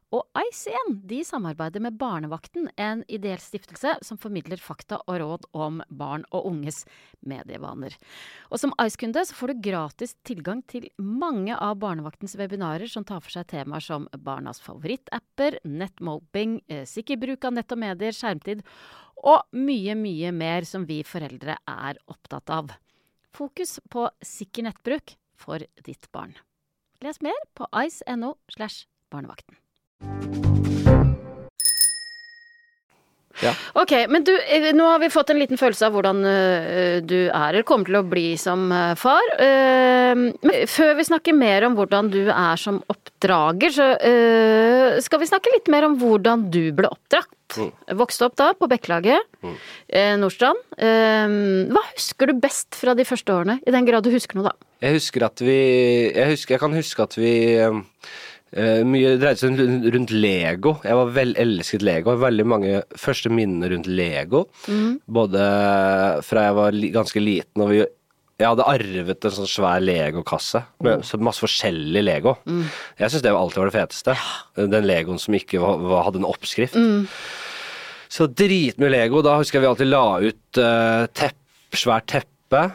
Og Ice igjen, de samarbeider med Barnevakten, en ideell stiftelse som formidler fakta og råd om barn og unges medievaner. Og som Ice-kunde så får du gratis tilgang til mange av Barnevaktens webinarer som tar for seg temaer som barnas favorittapper, nettmobbing, eh, sikker bruk av nett og medier, skjermtid og mye, mye mer som vi foreldre er opptatt av. Fokus på sikker nettbruk for ditt barn. Les mer på ice.no slash barnevakten. Ja. Ok, men du, eh, nå har vi fått en liten følelse av hvordan eh, du er eller kommer til å bli som eh, far. Men før vi snakker mer om hvordan du er som oppdrager, så skal vi snakke litt mer om hvordan du ble oppdratt. Vokste opp da på Bekkelaget, mm. Nordstrand. Hva husker du best fra de første årene, i den grad du husker noe, da? Jeg husker at vi Jeg, husker, jeg kan huske at vi eh, mye dreide seg rundt, rundt Lego. Jeg var vel elsket Lego. Veldig mange første minner rundt Lego. Både fra jeg var li, ganske liten og vi jeg hadde arvet en sånn svær legokasse med så masse forskjellig Lego. Jeg syns det alltid var det feteste. Den Legoen som ikke var, var, hadde en oppskrift. Så dritmye Lego. Da husker jeg vi alltid la ut uh, tepp, svært teppe,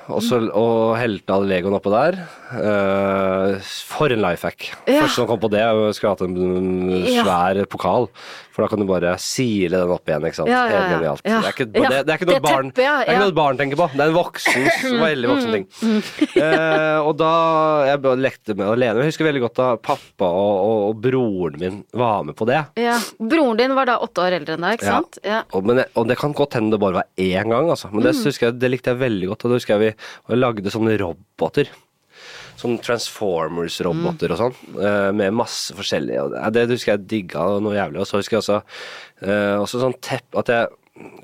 og, så, og helte all Legoen oppå der. Uh, for en life hack. Ja. Første som kom på det, skulle hatt en svær Ja. pokal. For da kan du bare sile den opp igjen, ikke sant. Ja, ja, ja. Det, er ikke, det, det er ikke noe barn, teppet, det er ikke noe barn tenker på. Det er en voksen, veldig voksen ting. Eh, og da jeg lekte med alene. Jeg husker veldig godt da pappa og, og, og broren min var med på det. Ja. Broren din var da åtte år eldre enn deg, ikke Ja. sant? Og, men, og det kan godt hende det bare var én gang, altså. Men det Mm. jeg, det likte jeg veldig godt. Og da husker jeg vi lagde sånne roboter. Sånn Transformers-roboter og sånn, eh, med masse forskjellige. og det- husker jeg digga noe jævlig. Og så husker jeg også, eh, også sånn tepp At jeg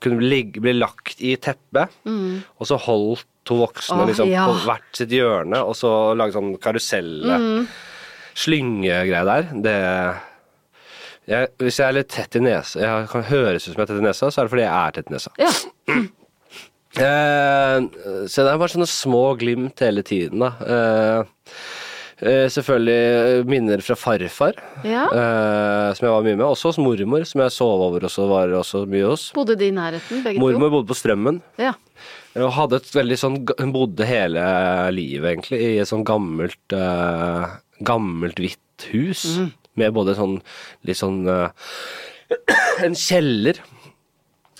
kunne bli, bli lagt i teppet, og så holdt to voksne Åh, liksom, ja. på hvert sitt hjørne, og så lage sånn karuselle Slyngegreie der. Det jeg, Hvis jeg er litt tett i nesa Jeg kan høres ut som jeg er tett i nesa, så er det fordi jeg er tett i nesa. Ja. Eh, så det er bare sånne små glimt hele tiden, da. Eh, eh, selvfølgelig minner fra farfar, Ja. eh, som jeg var mye med. Også hos mormor, som jeg sov over også, var også mye hos. Bodde de i nærheten, begge Mormor bodde på Strømmen. Ja. Og hadde et veldig sånn Hun bodde hele livet, egentlig, i et sånn gammelt eh, Gammelt, hvitt hus. Mm. Med både sånn litt sånn En kjeller.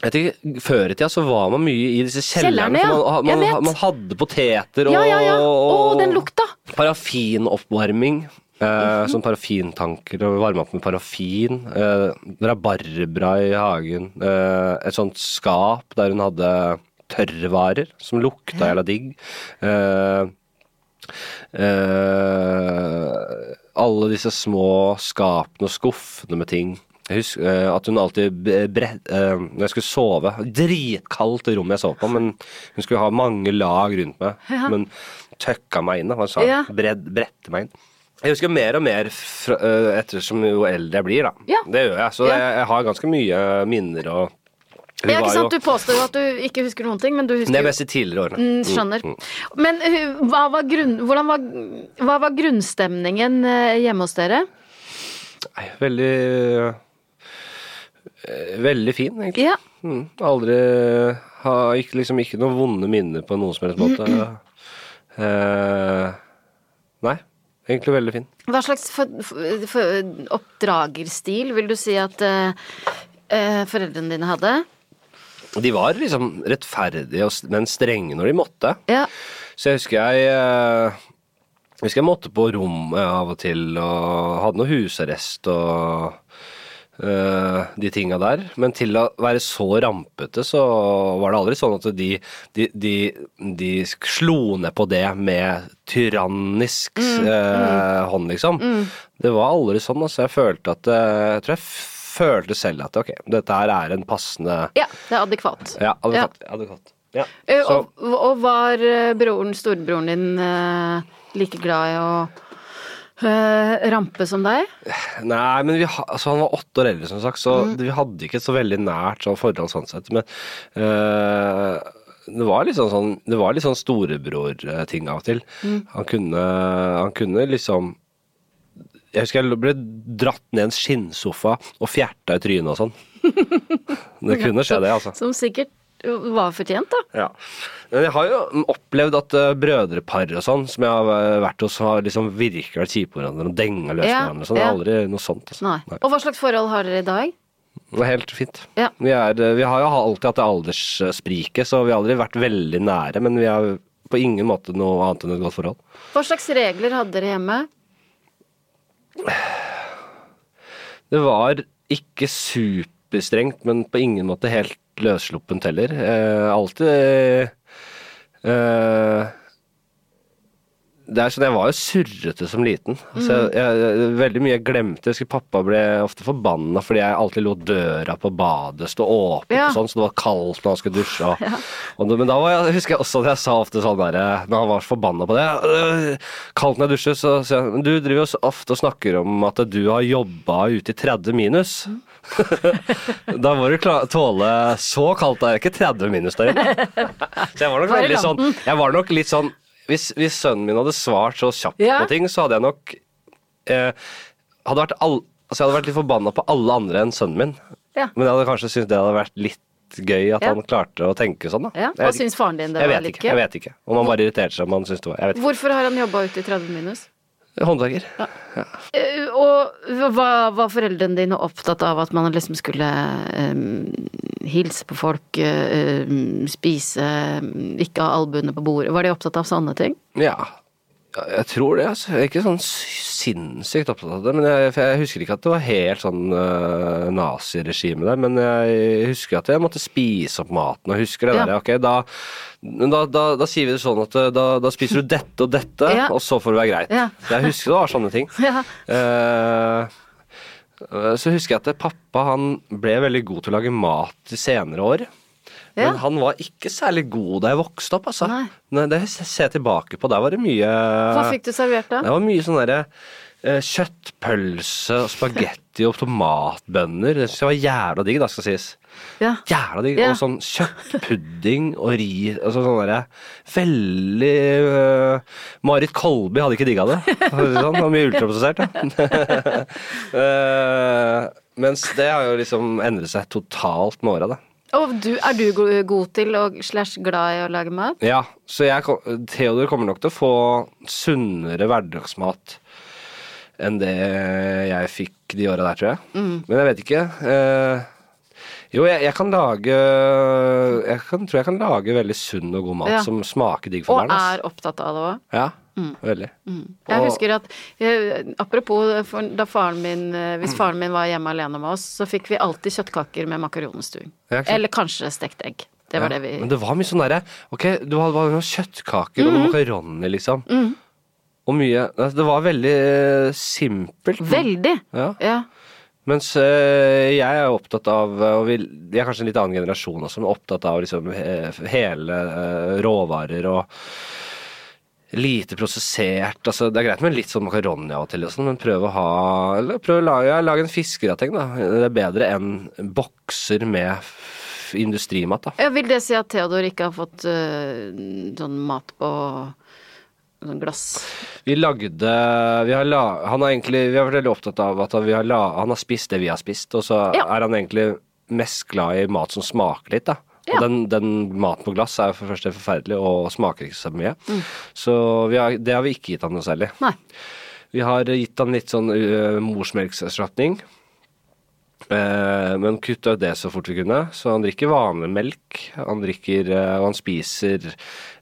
Ikke, Før i tida så var man mye i disse kjellerne. Kjellerne, ja. man, man, man hadde poteter og, Ja, ja. Å, den lukta! Parafinoppvarming. Eh, mm -hmm. Sånn parafintanker og varme opp med parafin. Eh, rabarbra i hagen. Eh, et sånt skap der hun hadde tørrvarer som lukta jævla digg. Eh, eh, alle disse små skapene og skuffene med ting. Jeg husker eh, at hun alltid bre- brett, eh, Når jeg skulle sove Dritkaldt rom jeg sov på, men hun skulle ha mange lag rundt meg. Ja. Men tøkka meg inn, da. Hva sa Ja. Brette meg inn. Jeg husker mer og mer fra, eh, ettersom jo eldre jeg blir, da. Ja. Det gjør jeg. Så Ja. jeg, jeg har ganske mye minner og Ja, ikke sant? Du påstår jo at du ikke husker noen ting, men du husker er mest i tidligere årene. Mm, Skjønner. Men uh, hva var, grunn, hvordan var, hva var grunnstemningen hjemme hos dere? Nei, veldig Veldig fin, egentlig. Ja. Mm, aldri Har ikke, liksom ikke noen vonde minner på noen som helst måte. Uh, nei, egentlig veldig fin. Hva slags for, for, for, oppdragerstil vil du si at uh, uh, foreldrene dine hadde? De var liksom rettferdige, men strenge når de måtte. Ja. Så jeg husker jeg eh, husker jeg måtte på rommet av og til, og hadde noe husarrest og eh, de tinga der. Men til å være så rampete, så var det aldri sånn at de, de, de, de slo ned på det med tyrannisk eh, hånd, liksom. Det var aldri sånn. Altså. Jeg følte at eh, Jeg tror jeg følte selv at ok, dette her er en passende ja, det er adekvat. Ja, Ja. adekvat. adekvat. Ja. Eh, og, og var eh, broren, storebroren din, eh, like glad i å eh, rampe som deg? Nei, men vi ha, altså han var åtte år eldre, som sagt, så Mm. vi hadde ikke så veldig nært sånn forhold sånn sett. Men øh, det var litt sånn, sånn, det var litt sånn storebror-ting av og til. Mm. Han, kunne, han kunne liksom Jeg husker jeg ble dratt ned en skinnsofa og fjerta i trynet og sånn. Det kunne skje, det, altså. Som sikkert var fortjent, da. Ja. Men jeg har jo opplevd at uh, brødrepar og sånn, som jeg har vært hos, har liksom virkelig vært kjipe på hverandre og denga løs på hverandre. Sånn. Det er aldri noe sånt. Altså. Nei. Og hva slags forhold har dere i dag? Det helt fint. Ja. Vi, er, eh, vi har jo alltid hatt det aldersspriket, så vi har aldri vært veldig nære. Men vi har på ingen måte noe annet enn et godt forhold. Hva slags regler hadde dere hjemme? Det var ikke superstrengt, men på ingen måte helt løssluppent heller. Eh, alltid eh, Det er sånn, Jeg var jo surrete som liten. Altså, jeg, jeg, veldig mye jeg glemte. Jeg husker Pappa ble ofte forbanna fordi jeg alltid lot døra på badet stå åpen, Ja. og sånn, så det var kaldt når han skulle dusje. Og, og, men da var jeg, husker jeg også at jeg sa ofte sånn der, når han var forbanna på det «Øh, Kaldt når jeg dusjer, så sier han du driver jo så ofte og snakker om at du har jobba ute i 30 minus. da må du tåle Så kaldt er det ikke 30 minus der inne. Så jeg var nok veldig sånn Jeg var nok litt sånn Hvis, hvis sønnen min hadde svart så kjapt Ja. på ting, så hadde jeg nok eh, hadde vært all, altså Jeg hadde vært litt forbanna på alle andre enn sønnen min. Ja. Men jeg hadde kanskje syntes det hadde vært litt gøy at Ja. han klarte å tenke sånn, da. Ja. Hva syns faren din det jeg var vet ikke, jeg vet ikke. Om han bare irriterte seg om han syntes det var. Hvorfor har han jobba ute i 30 minus? Håndverker. Eh, Og var, var foreldrene dine opptatt av at man liksom skulle um, hilse på folk, um, spise, ikke ha albuene på bordet? Var de opptatt av sånne ting? Ja. Ja, jeg tror det. altså. Jeg er ikke sånn sinnssykt opptatt av det. Men jeg, for jeg husker ikke at det var helt sånn uh, naziregime der. Men jeg husker at jeg måtte spise opp maten, og husker det Ja. der. Ok, da, da, da, da sier vi det sånn at da, da spiser du dette og dette, Ja. og så får det være greit. Ja. Jeg husker det var sånne ting. Ja. Uh, så husker jeg at pappa han ble veldig god til å lage mat i senere år. Ja. Men han var ikke særlig god da jeg vokste opp, altså. Nei. Nei, det ser jeg tilbake på. Der var det mye Hva fikk du servert da? Det var mye sånn derre eh, kjøttpølse og spagetti og tomatbønner. Det synes jeg var jævla digg, da, skal sies. Ja. Jævla digg. Ja. Og sånn kjøttpudding og ri altså sånn derre Veldig uh, Marit Kolby hadde ikke digga det Sånn. Det var mye ultraprosessert, ja. uh, mens det har jo liksom endret seg totalt med åra, da. Og du, er du god til og slash glad i å lage mat? Ja, så jeg, Theodor kommer nok til å få sunnere hverdagsmat enn det jeg fikk de åra der, tror jeg. Mm. Men jeg vet ikke. Eh, jo, jeg, jeg kan lage Jeg kan, tror jeg kan lage veldig sunn og god mat Ja. som smaker digg for Og barn. ass. er opptatt av det òg? Ja, veldig. Jeg Og- husker at jeg, Apropos da faren min eh, Hvis faren min var hjemme alene med oss, så fikk vi alltid kjøttkaker med makaronstuing. Eller kanskje stekt egg. Det var Ja, det vi Men det var mye sånn derre Ok, du hadde bare noen kjøttkaker og noen Mhm. makaroni, liksom. Og mye altså, Det var veldig eh, simpelt. Veldig! Ja. Ja. Mens øh, jeg er opptatt av, øh, og vi, vi er kanskje en litt annen generasjon også, men opptatt av liksom he, hele øh, råvarer og lite prosessert. Altså, det er greit med litt sånn makaroni av og til, men prøv å ha eller prøv å lage, ja, lage en fiskegrateng, da. Det er bedre enn bokser med industrimat, da. Ja, Vil det si at Theodor ikke har fått øh, sånn mat på sånn glass? Vi lagde vi har la, Han har egentlig Vi har vært veldig opptatt av at vi har la, han har spist det vi har spist, og så Ja. er han egentlig mest glad i mat som smaker litt, da. Ja. Og den, den maten på glass er for det første forferdelig og smaker ikke så mye. Så vi har, det har vi ikke gitt han noe særlig. Nei. Vi har gitt han litt sånn uh, morsmelkserstatning. Uh, men kutta ut det så fort vi kunne. Så han drikker vanlig melk. Han drikker uh, og han spiser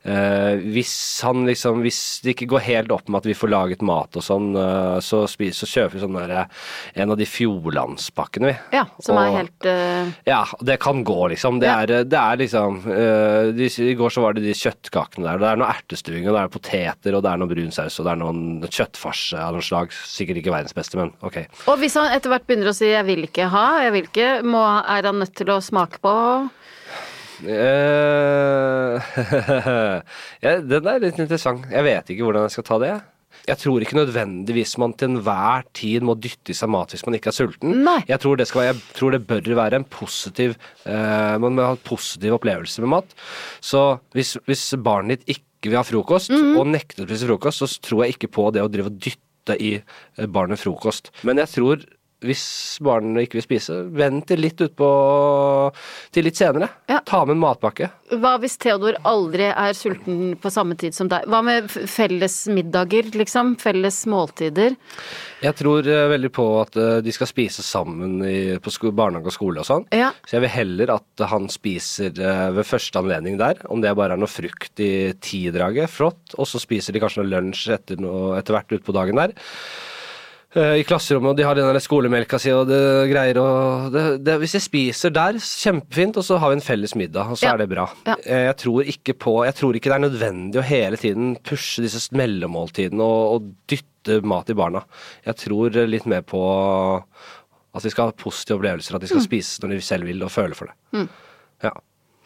Hvis han liksom Hvis det ikke går helt opp med at vi får laget mat og sånn, eh, så, spiser, så kjøper vi sånn der, eh, en av de Fjordlandspakkene, vi. Ja, som er helt uh... ja, det kan gå, liksom. Det, Ja. er, det er liksom uh, de, I går så var det de kjøttkakene der. og Det er noe ertestuing, og det er poteter, og det er noe brun saus, og det er noen kjøttfars av noe slag. Sikkert ikke verdens beste, men ok. Og hvis han etter hvert begynner å si 'jeg vil ikke ha', 'jeg vil ikke', må, er han nødt til å smake på Eh, ja, den er litt interessant. Jeg vet ikke hvordan jeg skal ta det. Jeg tror ikke nødvendigvis man til enhver tid må dytte i seg mat hvis man ikke er sulten. Nei. Jeg tror det, skal være, jeg tror det bør være en positiv uh, Man må ha en positiv opplevelse med mat. Så hvis, hvis barnet ditt ikke vil ha frokost, Mhm. og nekter å spise frokost, så tror jeg ikke på det å drive og dytte i eh, barnet frokost. Men jeg tror hvis barnet ikke vil spise, vent til litt utpå til litt senere. Ja. Ta med en matpakke. Hva hvis Theodor aldri er sulten på samme tid som deg? Hva med felles middager, liksom? Felles måltider? Jeg tror eh, veldig på at eh, de skal spise sammen i, på barnehage og skole og sånn. Ja. Så jeg vil heller at han spiser eh, ved første anledning der, om det bare er noe frukt i tidraget, flott. Og så spiser de kanskje noe lunsj etter, noe, etter hvert utpå dagen der. Eh, I klasserommet, og de har den der skolemelka si og det greier og det, det, Hvis jeg spiser der, kjempefint, og så har vi en felles middag, og så Ja. er det bra. Ja. Eh, Jeg tror ikke på Jeg tror ikke det er nødvendig å hele tiden pushe disse mellommåltidene og, og dytte mat i barna. Jeg tror litt mer på at de skal ha positive opplevelser, at de skal spise når de selv vil og føle for det. Ja.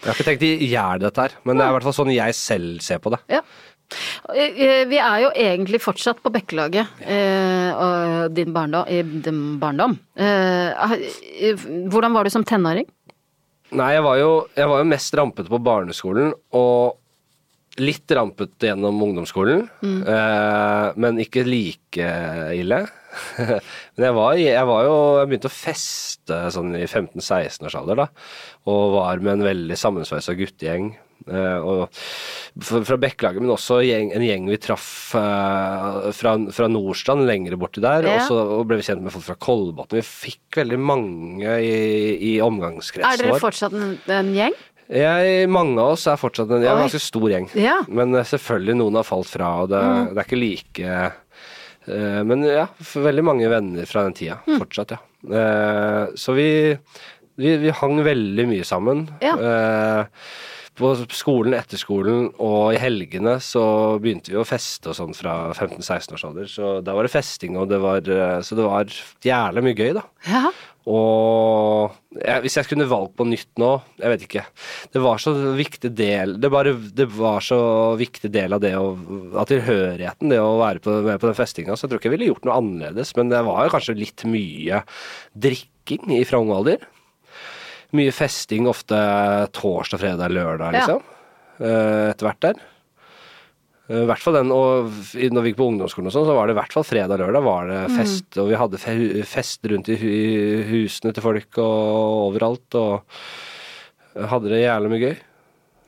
Jeg har ikke tenkt i hjel dette her, men det er i hvert fall sånn jeg selv ser på det. Ja. Eh, eh, Vi er jo egentlig fortsatt på Bekkelaget, ja. og din barndom, i din barndom. Eh, eh, hvordan var du som tenåring? Nei, jeg var jo, jeg var jo mest rampete på barneskolen, og litt rampete gjennom ungdomsskolen. Mm. men ikke like ille. men jeg var, jeg var jo Jeg begynte å feste sånn i 15-16 års alder, da. Og var med en veldig sammensveisa guttegjeng. Eh, og fra, Bekkelaget, men også gjeng, en gjeng vi traff eh, fra, fra Nordstrand, lenger borti der. Ja. Og så ble vi kjent med folk fra Kolbotn. Vi fikk veldig mange i, i Er dere vår. fortsatt en, en gjeng? Jeg, mange av oss er fortsatt en, er en ganske stor gjeng. Ja. Men eh, selvfølgelig noen har falt fra, og det, det er ikke like uh, Men ja, veldig mange venner fra den tida. Mm. Fortsatt, ja. Uh, så vi, vi, vi hang veldig mye sammen. Ja. Eh, på skolen, etter skolen og i helgene så begynte vi å feste og sånn fra 15-16 års alder. Så da var det festing, og det var, eh, så det var jævlig mye gøy, da. Ja. Og jeg, hvis jeg skulle valgt på nytt nå, jeg vet ikke. Det var så viktig del Det, bare, det var så viktig del av det å, av tilhørigheten, det å være på, med på den festinga, så jeg tror ikke jeg ville gjort noe annerledes. Men det var jo kanskje litt mye drikking i fra ung alder. Mye festing, ofte torsdag, fredag, lørdag, liksom. Ja. Etter hvert der. Eh, I hvert fall den, og når vi gikk på ungdomsskolen og sånn, så var det i hvert fall fredag lørdag var det fest, og vi hadde fe fest rundt i husene til folk og overalt, og hadde det jævlig mye gøy.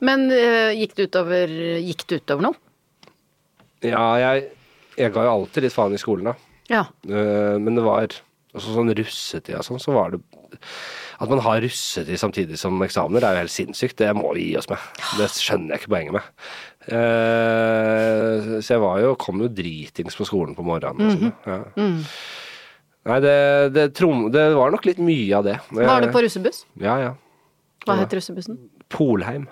Men eh, gikk det utover, gikk det utover noe? Ja, jeg, jeg ga jo alltid litt faen i skolen, da. Ja. Eh, Men det var altså sånn russetid og sånn, så var det At man har russetid samtidig som eksamener, det er jo helt sinnssykt. Det må vi gi oss med. Det skjønner jeg ikke poenget med. Eh, så jeg var jo, kom jo dritings på skolen på morgenen. Mm -hmm. ja. Nei, det, det, trom, det var nok litt mye av det. Var det på russebuss? Ja, ja. Hva het russebussen? Polheim.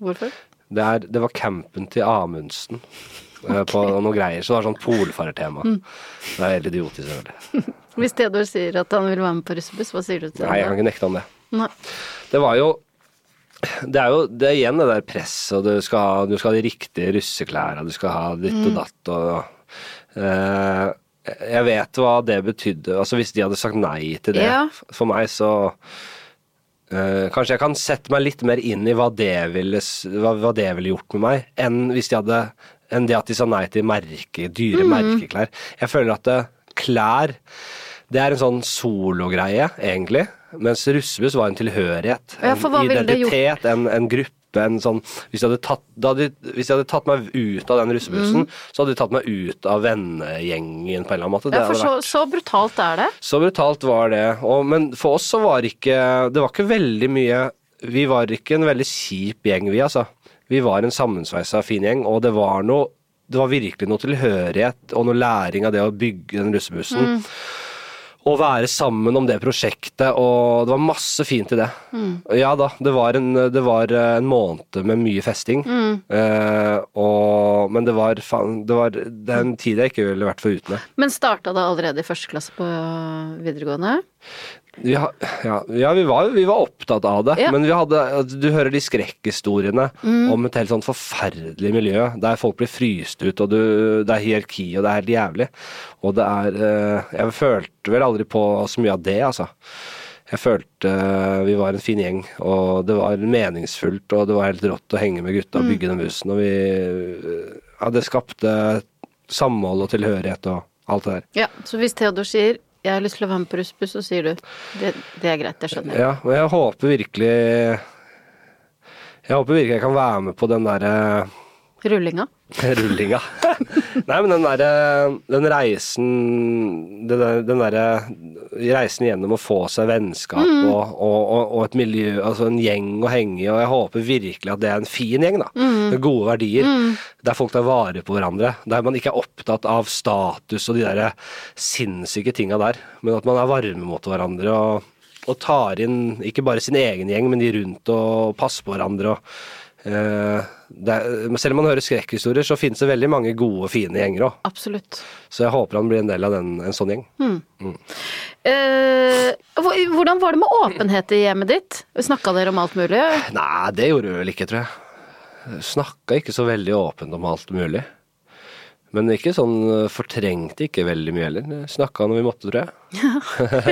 Hvorfor? Det, er, det var campen til Amundsen. Okay. På noen greier, så det var sånn polfarertema. Det er helt idiotisk, selvfølgelig. Hvis Theodor sier at han vil være med på russebuss, hva sier du til det? Nei, jeg kan ikke nekte han det. Nei. Det var jo Det er jo det er igjen det der presset, og du skal, du skal ha de riktige russeklærne, du skal ha ditt Mm. og datt og uh, Jeg vet hva det betydde. Altså hvis de hadde sagt nei til det Ja. for meg, så uh, Kanskje jeg kan sette meg litt mer inn i hva det ville, hva, hva det ville gjort med meg, enn hvis de hadde enn det at de sa nei til merke, dyre Mm. merkeklær. Jeg føler at det, klær det er en sånn sologreie, egentlig. Mens russebuss var en tilhørighet. En ja, identitet, en, en gruppe. En sånn, hvis, hadde tatt, da hadde, hvis de hadde tatt meg ut av den russebussen, så hadde de tatt meg ut av vennegjengen på en eller annen måte. Mm. Ja, for så, så brutalt er det. så brutalt var det. Og, men for oss så var ikke Det var ikke veldig mye Vi var ikke en veldig kjip gjeng, vi, altså. Vi var en sammensveisa fin gjeng, og det var noe Det var virkelig noe tilhørighet og noe læring av det å bygge den russebussen. Å være sammen om det prosjektet, og det var masse fint i det. Ja da, det var en, det var eh, en måned med mye festing. Eh, og, men det var, faen, det var det er en tid jeg ikke ville vært foruten. Men starta det allerede i første klasse på videregående? Vi, ha, ja, ja vi, var, vi var opptatt av det, Ja. men vi hadde, du hører de skrekkhistoriene om et helt sånn forferdelig miljø der folk blir fryst ut, og du, det er hierarki, og det er helt jævlig. Og det er eh, Jeg følte vel aldri på så mye av det, altså. Jeg følte eh, vi var en fin gjeng, og det var meningsfullt, og det var helt rått å henge med gutta og bygge den bussen, og vi Ja, det skapte samhold og tilhørighet og alt det der. Ja, så hvis Theodor sier 'jeg har lyst til å være med på russebuss', så sier du det, 'det er greit, det skjønner jeg'. Ja, men jeg håper virkelig Jeg håper virkelig jeg kan være med på den derre Rullinga. rullinga. Nei, men den derre Den reisen Den den derre reisen gjennom å få seg vennskap og, og, og, og et miljø, altså en gjeng å henge i, og jeg håper virkelig at det er en fin gjeng, da. Med gode verdier. Der folk tar vare på hverandre. Der man ikke er opptatt av status og de der sinnssyke tinga der, men at man er varme mot hverandre og, og tar inn ikke bare sin egen gjeng, men de rundt og passer på hverandre. og er, selv om man hører skrekkhistorier, så finnes det veldig mange gode, fine gjenger òg. Absolutt. Så jeg håper han blir en del av den, en sånn gjeng. Eh, hvordan var det med åpenhet i hjemmet ditt? Snakka dere om alt mulig? Nei, det gjorde vi vel ikke, tror jeg. Snakka ikke så veldig åpent om alt mulig. Men ikke sånn fortrengte ikke veldig mye heller. Snakka når vi måtte, tror jeg.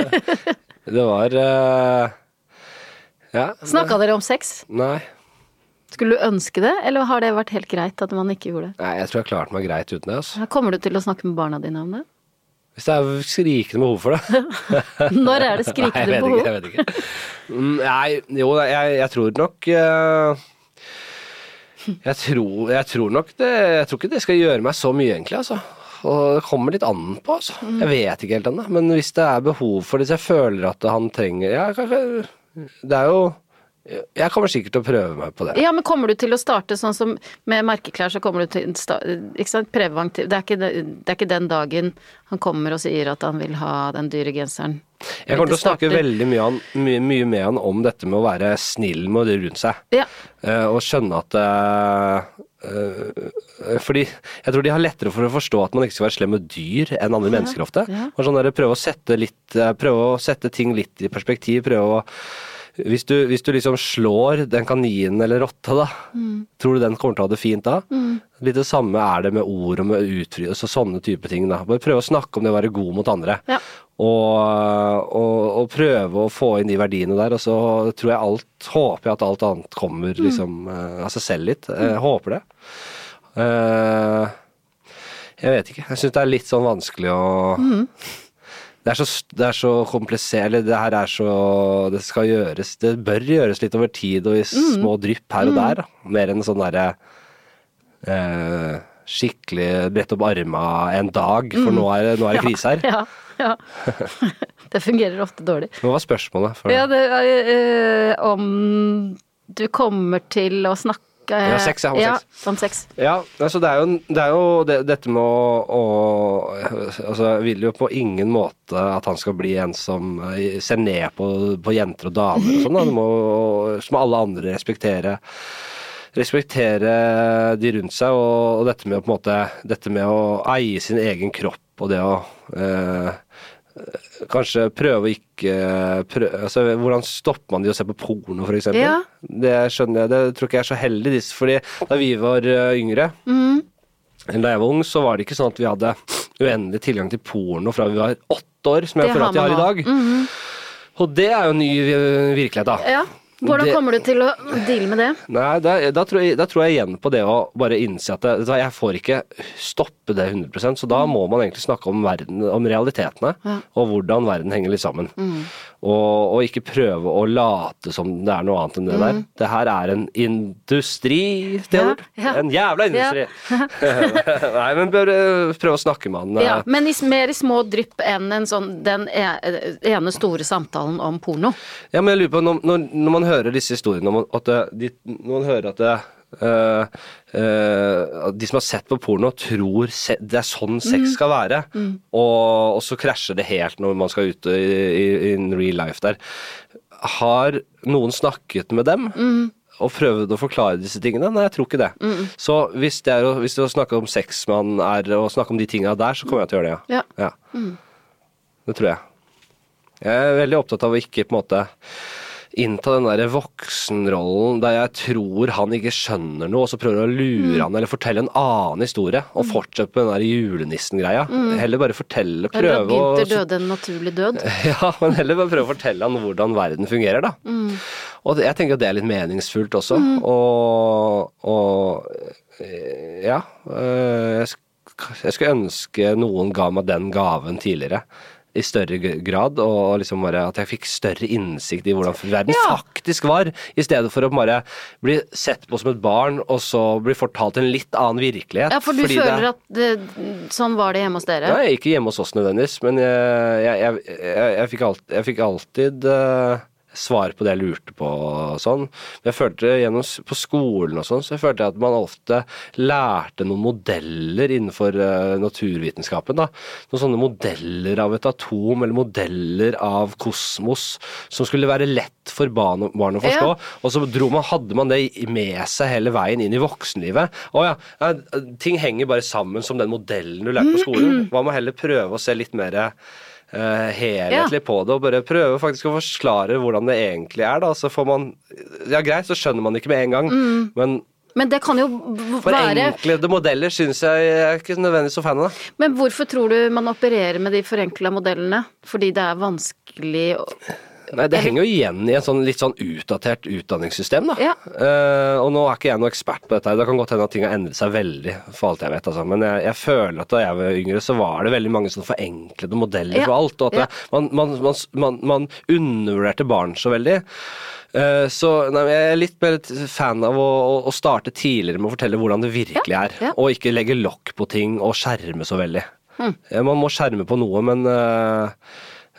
det var eh, Ja. Snakka dere om sex? Nei. Skulle du ønske det, eller har det vært helt greit at man ikke gjorde det? Nei, jeg tror jeg klarte meg greit uten det. Altså. Kommer du til å snakke med barna dine om det? Hvis det er skrikende behov for det. Når er det Nei, skrikende jeg vet behov? ikke. Jeg vet ikke. Mm, Nei, jo, jeg, jeg tror nok eh, jeg, tror, jeg tror nok det Jeg tror ikke det skal gjøre meg så mye, egentlig, altså. Og det kommer litt an på, altså. Jeg vet ikke helt ennå. Men hvis det er behov for det, hvis jeg føler at han trenger Ja, kanskje Det er jo Jeg kommer sikkert til å prøve meg på det. Ja, men kommer du til å starte sånn som med merkeklær, så kommer du til Ikke sant, preventiv det er ikke, det, det er ikke den dagen han kommer og sier at han vil ha den dyre genseren. Jeg kommer til å snakke veldig mye, han, mye, mye med han om dette med å være snill med de rundt seg. Ja. Uh, og skjønne at uh, uh, Fordi jeg tror de har lettere for å forstå at man ikke skal være slem med dyr enn andre mennesker ofte. ja. Og sånn der, prøve, å sette litt, prøve å sette ting litt i perspektiv. Prøve å hvis du, hvis du liksom slår den kaninen eller rotta, da, tror du den kommer til å ha det fint da? Litt det samme er det med ord og med utfrielse og sånne type ting. da. Bare prøve å snakke om det å være god mot andre. Ja. Og, og, og prøve å få inn de verdiene der. Og så tror jeg alt Håper jeg at alt annet kommer liksom eh, av seg selv litt. Jeg håper det. Uh, jeg vet ikke. Jeg syns det er litt sånn vanskelig å det er, så, det er så komplisert, eller det her er så Det skal gjøres Det bør gjøres litt over tid og i små drypp her og der. Da. Mer enn sånn derre eh, Skikkelig brette opp arma en dag, for nå er, nå er det krise her. Ja, ja. Det fungerer ofte dårlig. Hva var spørsmålet? For, Ja, det er øh, om du kommer til å snakke Ja, sex, ja, om ja, om sex. Ja, altså det er jo, det er jo det, dette med å, å Altså, jeg vil jo på ingen måte at han skal bli en som eh, ser ned på, på jenter og damer og sånn. da. Du må som alle andre respektere respektere de rundt seg, og, og dette med å på en måte Dette med å eie sin egen kropp og det å eh, Kanskje prøve å ikke prøve, altså, Hvordan stopper man de å se på porno, eksempel? Ja. Det skjønner jeg, det tror ikke jeg er så heldig. Fordi da vi var eh, yngre, eller da jeg var ung, så var det ikke sånn at vi hadde uendelig tilgang til porno fra vi var åtte år, som jeg Det føler at jeg har i dag. Og det er jo ny eh, virkelighet, da. Ja. Hvordan Det- kommer du til å deale med det? Nei, da, da, tror jeg, da tror jeg igjen på det å bare innse at det, jeg får ikke stoppe det 100 så da må man egentlig snakke om, verden, om realitetene, og hvordan verden henger litt sammen. Og, og ikke prøve å late som det er noe annet enn det der. Det her er en industri, Theodor. Ja, ja. En jævla industri. Nei, men bør eh, prøve å snakke med han. eh, Ja, men i, mer i små drypp enn en sånn, den e- ene store samtalen om porno. Ja, men jeg lurer på, når, når, når man hører disse historiene om at de, Når man hører at det, øh, uh, de som har sett på porno, tror se, det er sånn sex skal være, og, og så krasjer det helt når man skal ut i, i, in real life der. Har noen snakket med dem? Og prøvd å forklare disse tingene? Nei, jeg tror ikke det. Så hvis det er hvis det å snakke om sex man er og snakke om de tinga der, så kommer jeg til å gjøre det, Ja. ja. Det tror jeg. Jeg er veldig opptatt av å ikke på en måte innta den der voksenrollen der jeg tror han ikke skjønner noe, og så prøver å lure han eller fortelle en annen historie, og fortsette på den der julenissen-greia. Heller bare fortelle, prøve å Gunther døde en naturlig død. ja, men heller bare prøve å fortelle han hvordan verden fungerer, da. Og jeg tenker at det er litt meningsfullt også. Og, og eh, ja. øh, jeg skulle ønske noen ga meg den gaven tidligere. I større grad, og liksom bare at jeg fikk større innsikt i hvordan verden Ja. faktisk var. I stedet for å bare bli sett på som et barn, og så bli fortalt en litt annen virkelighet. Ja, for du Fordi det- føler at det, sånn var det hjemme hos dere? Nei, ikke hjemme hos oss nødvendigvis, men jeg, jeg, jeg, jeg, fikk, alt, fikk alltid eh, svar på det jeg lurte på og sånn. Men jeg følte gjennom på skolen og sånn, så jeg følte at man ofte lærte noen modeller innenfor eh, naturvitenskapen, da. Noen sånne modeller av et atom, eller modeller av kosmos, som skulle være lett for barn, barn å forstå. Ja. Og så dro man, hadde man det med seg hele veien inn i voksenlivet. Å ja, ja, ting henger bare sammen som den modellen du lærte på skolen. Hva med heller prøve å se litt mer eh, helhetlig på det, og bare prøve faktisk å forklare hvordan det egentlig er, da. Så får man Ja, greit, så skjønner man det ikke med en gang, men Men det kan jo for være enkle modeller syns jeg jeg er ikke nødvendigvis så fan av. det. Men hvorfor tror du man opererer med de forenkla modellene? Fordi det er vanskelig å Nei, Det henger jo igjen i en sånn litt sånn utdatert utdanningssystem, da. Ja. Uh, og nå er ikke jeg noe ekspert på dette, det kan godt hende at ting har endret seg veldig, for alt jeg vet, altså. Men jeg, jeg føler at da jeg var yngre, så var det veldig mange sånne forenklede modeller Ja. for alt. Og at Ja. det, man, man, man, man, undervurderte barn så veldig. Eh, så nei, jeg er litt mer fan av å, å, å starte tidligere med å fortelle hvordan det virkelig er, og ikke legge lokk på ting og skjerme så veldig. Hmm. Man må skjerme på noe, men eh,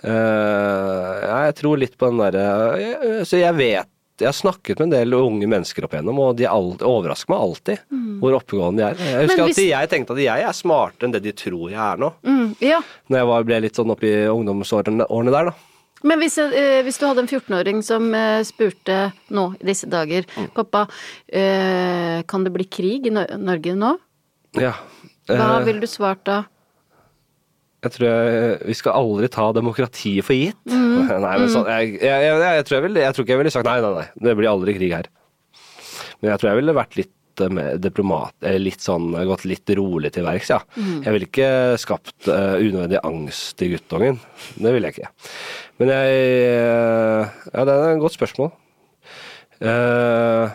ja, jeg tror litt på den derre eh, Så jeg vet jeg har snakket med en del unge mennesker opp igjennom, og de overrasker meg alltid hvor oppegående de er. Jeg husker Mm. Hvis- at jeg tenkte at jeg er smartere enn det de tror jeg er nå. Mm, ja. Når jeg var, ble litt sånn oppi ungdomsårene der, da. Men hvis, eh, hvis du hadde en 14-åring som eh, spurte nå i disse dager Mm. Pappa, eh, kan det bli krig i Norge nå? Ja. Hva Eh, ville du svart da? Jeg tror jeg, vi skal aldri ta demokratiet for gitt. Mm. Nei, men sånn, jeg, jeg, jeg, tror jeg, ville, jeg tror ikke jeg ville sagt nei, nei, nei, det blir aldri krig her. Men jeg tror jeg ville vært litt eh, diplomat, eller litt sånn, gått litt rolig til verks, ja. Jeg ville ikke skapt uh, unødvendig angst i guttungen. Det ville jeg ikke. Men jeg eh, Ja, det er et godt spørsmål. Uh,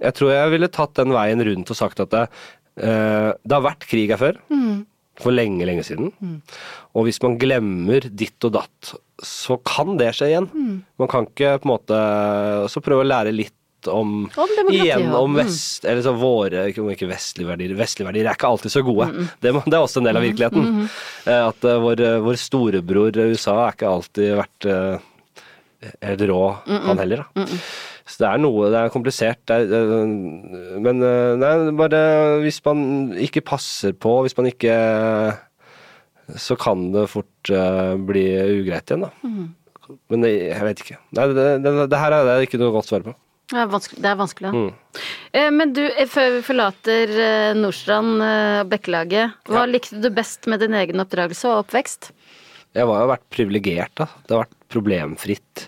jeg tror jeg ville tatt den veien rundt og sagt at det, uh, det har vært krig her før. For lenge, lenge siden. Og hvis man glemmer ditt og datt, så kan det skje igjen. Man kan ikke på en måte Så prøve å lære litt om, Om igjen om vest, Mm. eller så våre ikke, vestlige verdier. Vestlige verdier er ikke alltid så gode. Det, det er også en del av virkeligheten. Eh, At uh, vår, vår storebror USA er ikke alltid vært uh, helt rå, han heller. Da. Så det er noe, det er komplisert. Det er, men eh, nei, bare hvis man ikke passer på, hvis man ikke Så kan det fort eh, bli ugreit igjen, da. Men det, jeg vet ikke. Nei, det, det, det her er det ikke noe godt svar på. Det er vanskelig. Det er vanskelig ja. Mm. Eh, Men du, før vi forlater Nordstrand og Bekkelaget, hva Ja. likte du best med din egen oppdragelse og oppvekst? Jeg har jo vært privilegert, da. Det har vært problemfritt.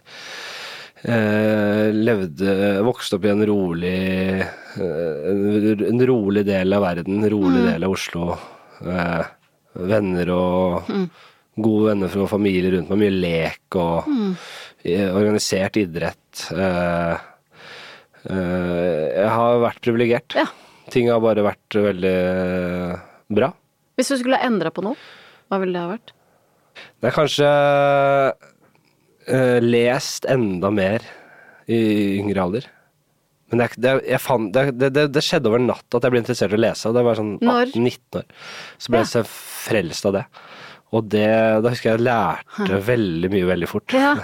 Eh, levde Vokste opp i en rolig eh, en, rolig del av verden, en rolig del av Oslo. Eh, venner og gode venner fra familie rundt meg, mye lek og mm. organisert idrett. Eh, eh, jeg har vært privilegert. Ja. Ting har bare vært veldig bra. Hvis du skulle ha endra på noe, hva ville det ha vært? Det er kanskje eh, lest enda mer i yngre alder. Men det, det, jeg fant, det, det, skjedde over natt at jeg ble interessert i å lese. Og det var sånn 18-19 år. Så ble jeg så frelst av det. Og det, da husker jeg jeg lærte veldig mye veldig fort. Ja.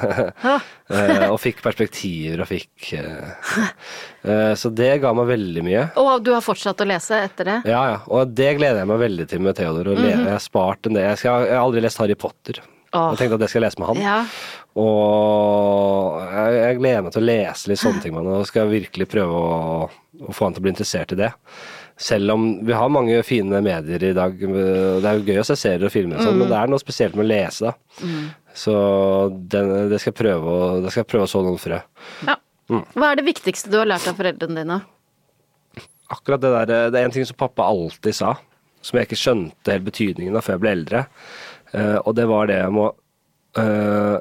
Ja. Eh, og fikk perspektiver og fikk eh, Så det ga meg veldig mye. Og du har fortsatt å lese etter det? Ja, ja. Og det gleder jeg meg veldig til med Theodor. Og mm -hmm. Jeg har spart en del. Jeg, skal, jeg har aldri lest Harry Potter. Åh. Jeg tenkte at jeg skal lese med han. Ja. Og jeg, jeg gleder meg til å lese litt sånne ting med han, og skal virkelig prøve å, å få han til å bli interessert i det. Selv om vi har mange fine medier i dag. Det er jo gøy å se serier og filmer, sånn, men det er noe spesielt med å lese. da. Så den, det skal jeg prøve å, det skal jeg prøve å så noen frø. ja. Hva er det viktigste du har lært av foreldrene dine? Akkurat det der, det er en ting som pappa alltid sa, som jeg ikke skjønte helt betydningen av før jeg ble eldre. Eh, og det var det jeg må uh,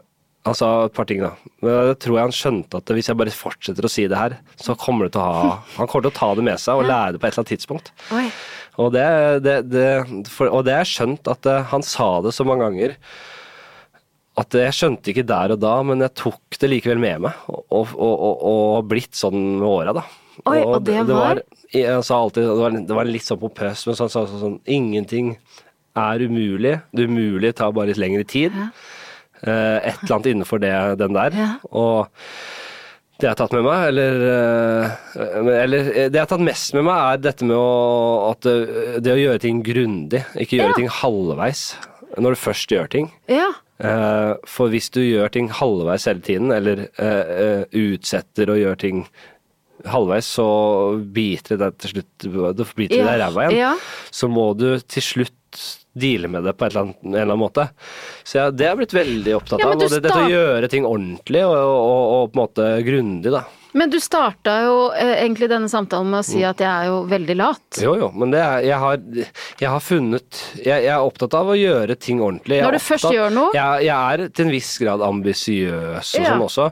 sa et par ting, da. Men jeg tror jeg han skjønte at hvis jeg bare fortsetter å si det her, så kommer det til å ha Han kommer til å ta det med seg og lære det på et eller annet tidspunkt. Oi. Og det, det, det, for, og det er skjønt at eh, han sa det så mange ganger at jeg skjønte ikke der og da, men jeg tok det likevel med meg. Og, og, og, og blitt sånn med åra, da. Oi, og det var? Jeg sa alltid, det var, det var litt sånn pompøst, men sånn, sånn, sånn, sånn Ingenting er umulig. Det umulige tar bare litt lengre tid. Ja. et eller annet innenfor det, den der. Ja. Og det jeg har tatt med meg, eller, eh, eller Det jeg har tatt mest med meg, er dette med å, at det, å gjøre ting grundig. Ikke gjøre Ja. ting halvveis når du først gjør ting. Ja. Eh, for hvis du gjør ting halvveis hele tiden, eller eh, eh, utsetter og gjør ting halvveis, så biter det deg til slutt biter det deg i ræva igjen. ja. Så må du til slutt deale med det på eller annet, en eller annen måte. Så jeg, det har jeg blitt veldig opptatt Ja, av. Og det, dette å gjøre ting ordentlig og, og, og på en måte grundig, da. Men du starta jo eh, egentlig denne samtalen med å si at jeg er jo veldig lat. Jo, jo, men det er, jeg, har, jeg har funnet jeg, jeg er opptatt av å gjøre ting ordentlig. Jeg Når du først gjør noe? Jeg, jeg er til en viss grad ambisiøs og Ja. sånn også,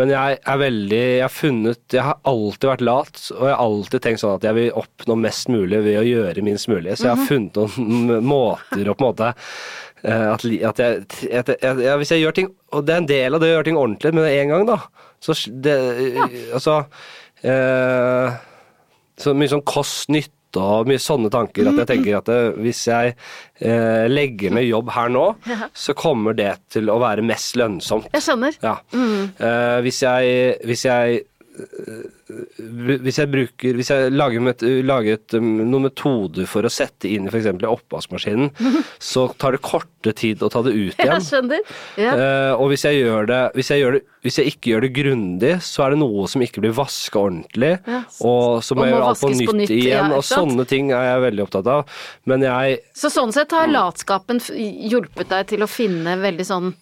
men jeg er veldig Jeg har funnet Jeg har alltid vært lat, og jeg har alltid tenkt sånn at jeg vil oppnå mest mulig ved å gjøre minst mulig, så jeg Mhm. har funnet noen måter å på en måte eh, at, jeg, at jeg, at jeg, ja, Hvis jeg gjør ting Og det er en del av det å gjøre ting ordentlig med en gang, da. Så det Altså eh, Så mye sånn kost-nytte og mye sånne tanker at jeg tenker at det, hvis jeg eh, legger ned jobb her nå, så kommer det til å være mest lønnsomt. Jeg skjønner. Ja. Eh, hvis, jeg, hvis jeg hvis jeg bruker Hvis jeg lager, met, lager et, um, noen metoder for å sette inn i f.eks. oppvaskmaskinen, så tar det korte tid å ta det ut Jeg igjen. skjønner. Ja. Uh, og hvis jeg, det, hvis, jeg det, hvis jeg ikke gjør det grundig, så er det noe som ikke blir vaska ordentlig. Ja. Og så må jeg gjøre alt på nytt, på nytt, igjen. Ja, og sånne ting er jeg veldig opptatt av. Men jeg Så sånn sett har latskapen hjulpet deg til å finne veldig sånn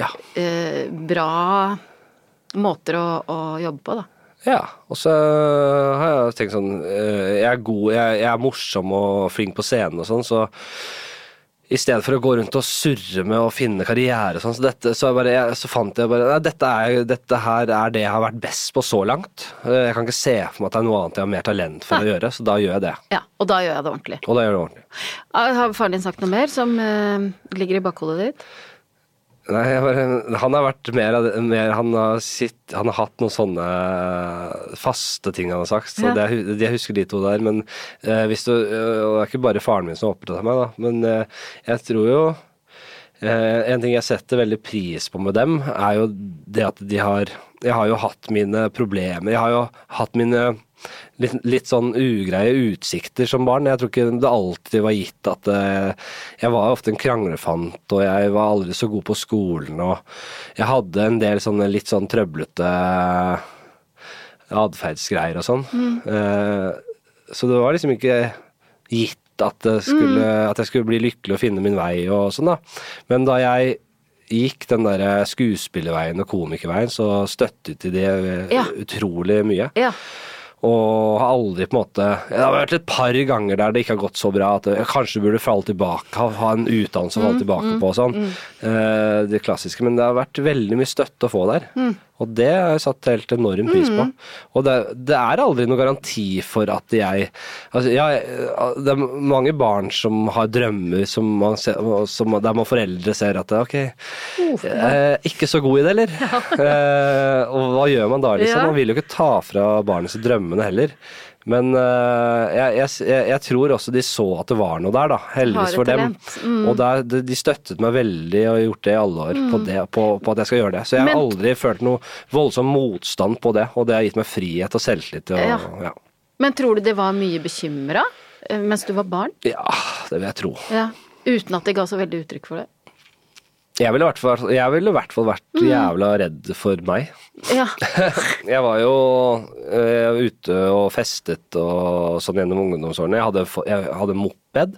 Ja. eh, bra måter å, å jobbe på, da. Ja, og så har jeg tenkt sånn eh, Jeg er god, jeg, jeg er morsom og flink på scenen og sånn, så i stedet for å gå rundt og surre med å finne karriere og sånn, så, dette, så, jeg bare, jeg, så fant jeg bare Nei, dette, er, dette her er det jeg har vært best på så langt. Eh, Jeg kan ikke se for meg at det er noe annet jeg har mer talent for å gjøre, så da gjør jeg det. Ja, og da gjør jeg det ordentlig. Og da gjør jeg det ordentlig. Ah, Har faren din sagt noe mer som uh, ligger i bakhodet ditt? Nei, bare, han har vært mer mer, han, har sitt, han har hatt noen sånne faste ting han har sagt, så Ja. det, jeg husker de to der. Men eh, hvis du øh, Og det er ikke bare faren min som har opptatt av meg, da, men eh, jeg tror jo eh, En ting jeg setter veldig pris på med dem, er jo det at de har Jeg har jo hatt mine problemer. Jeg har jo hatt mine litt, litt sånn ugreie utsikter som barn. Jeg tror ikke det alltid var gitt at eh, Jeg var ofte en kranglefant, og jeg var aldri så god på skolen, og jeg hadde en del sånne litt sånn trøblete atferdsgreier og sånn. Eh, så det var liksom ikke gitt at, det skulle, at jeg skulle bli lykkelig og finne min vei og sånn, da. Men da jeg gikk den der skuespillerveien og komikerveien, så støttet de det eh, Ja. utrolig mye. Ja. Og har aldri på en måte Det har vært et par ganger der det ikke har gått så bra at jeg kanskje burde falle tilbake, ha, en utdannelse å falle tilbake på og sånn. Eh, det klassiske. Men det har vært veldig mye støtte å få der. Og det har jeg satt helt enorm pris på. Og det, det er aldri noen garanti for at jeg Altså, ja, det er mange barn som har drømmer som man ser, som, der man foreldre ser at ok, eh, ikke så god i det, eller? eh, og hva gjør man da, liksom? Ja. Man vil jo ikke ta fra barnet sitt drømmene heller. Men uh, jeg, jeg, jeg, tror også de så at det var noe der, da. Heldigvis for dem. Mm. Og der, de, støttet meg veldig og har gjort det i alle år på, det, på, på at jeg skal gjøre det. Så jeg har Men- aldri følt noe voldsom motstand på det, og det har gitt meg frihet og selvtillit. Og, Ja. ja. Men tror du det var mye bekymra mens du var barn? ja, det vil jeg tro. Ja. Uten at de ga så veldig uttrykk for det? Jeg ville i hvert fall, jeg ville i hvert fall vært Mm. jævla redd for meg. Ja. Jeg var jo eh, ute og festet og sånn gjennom ungdomsårene. Jeg hadde, jeg hadde moped,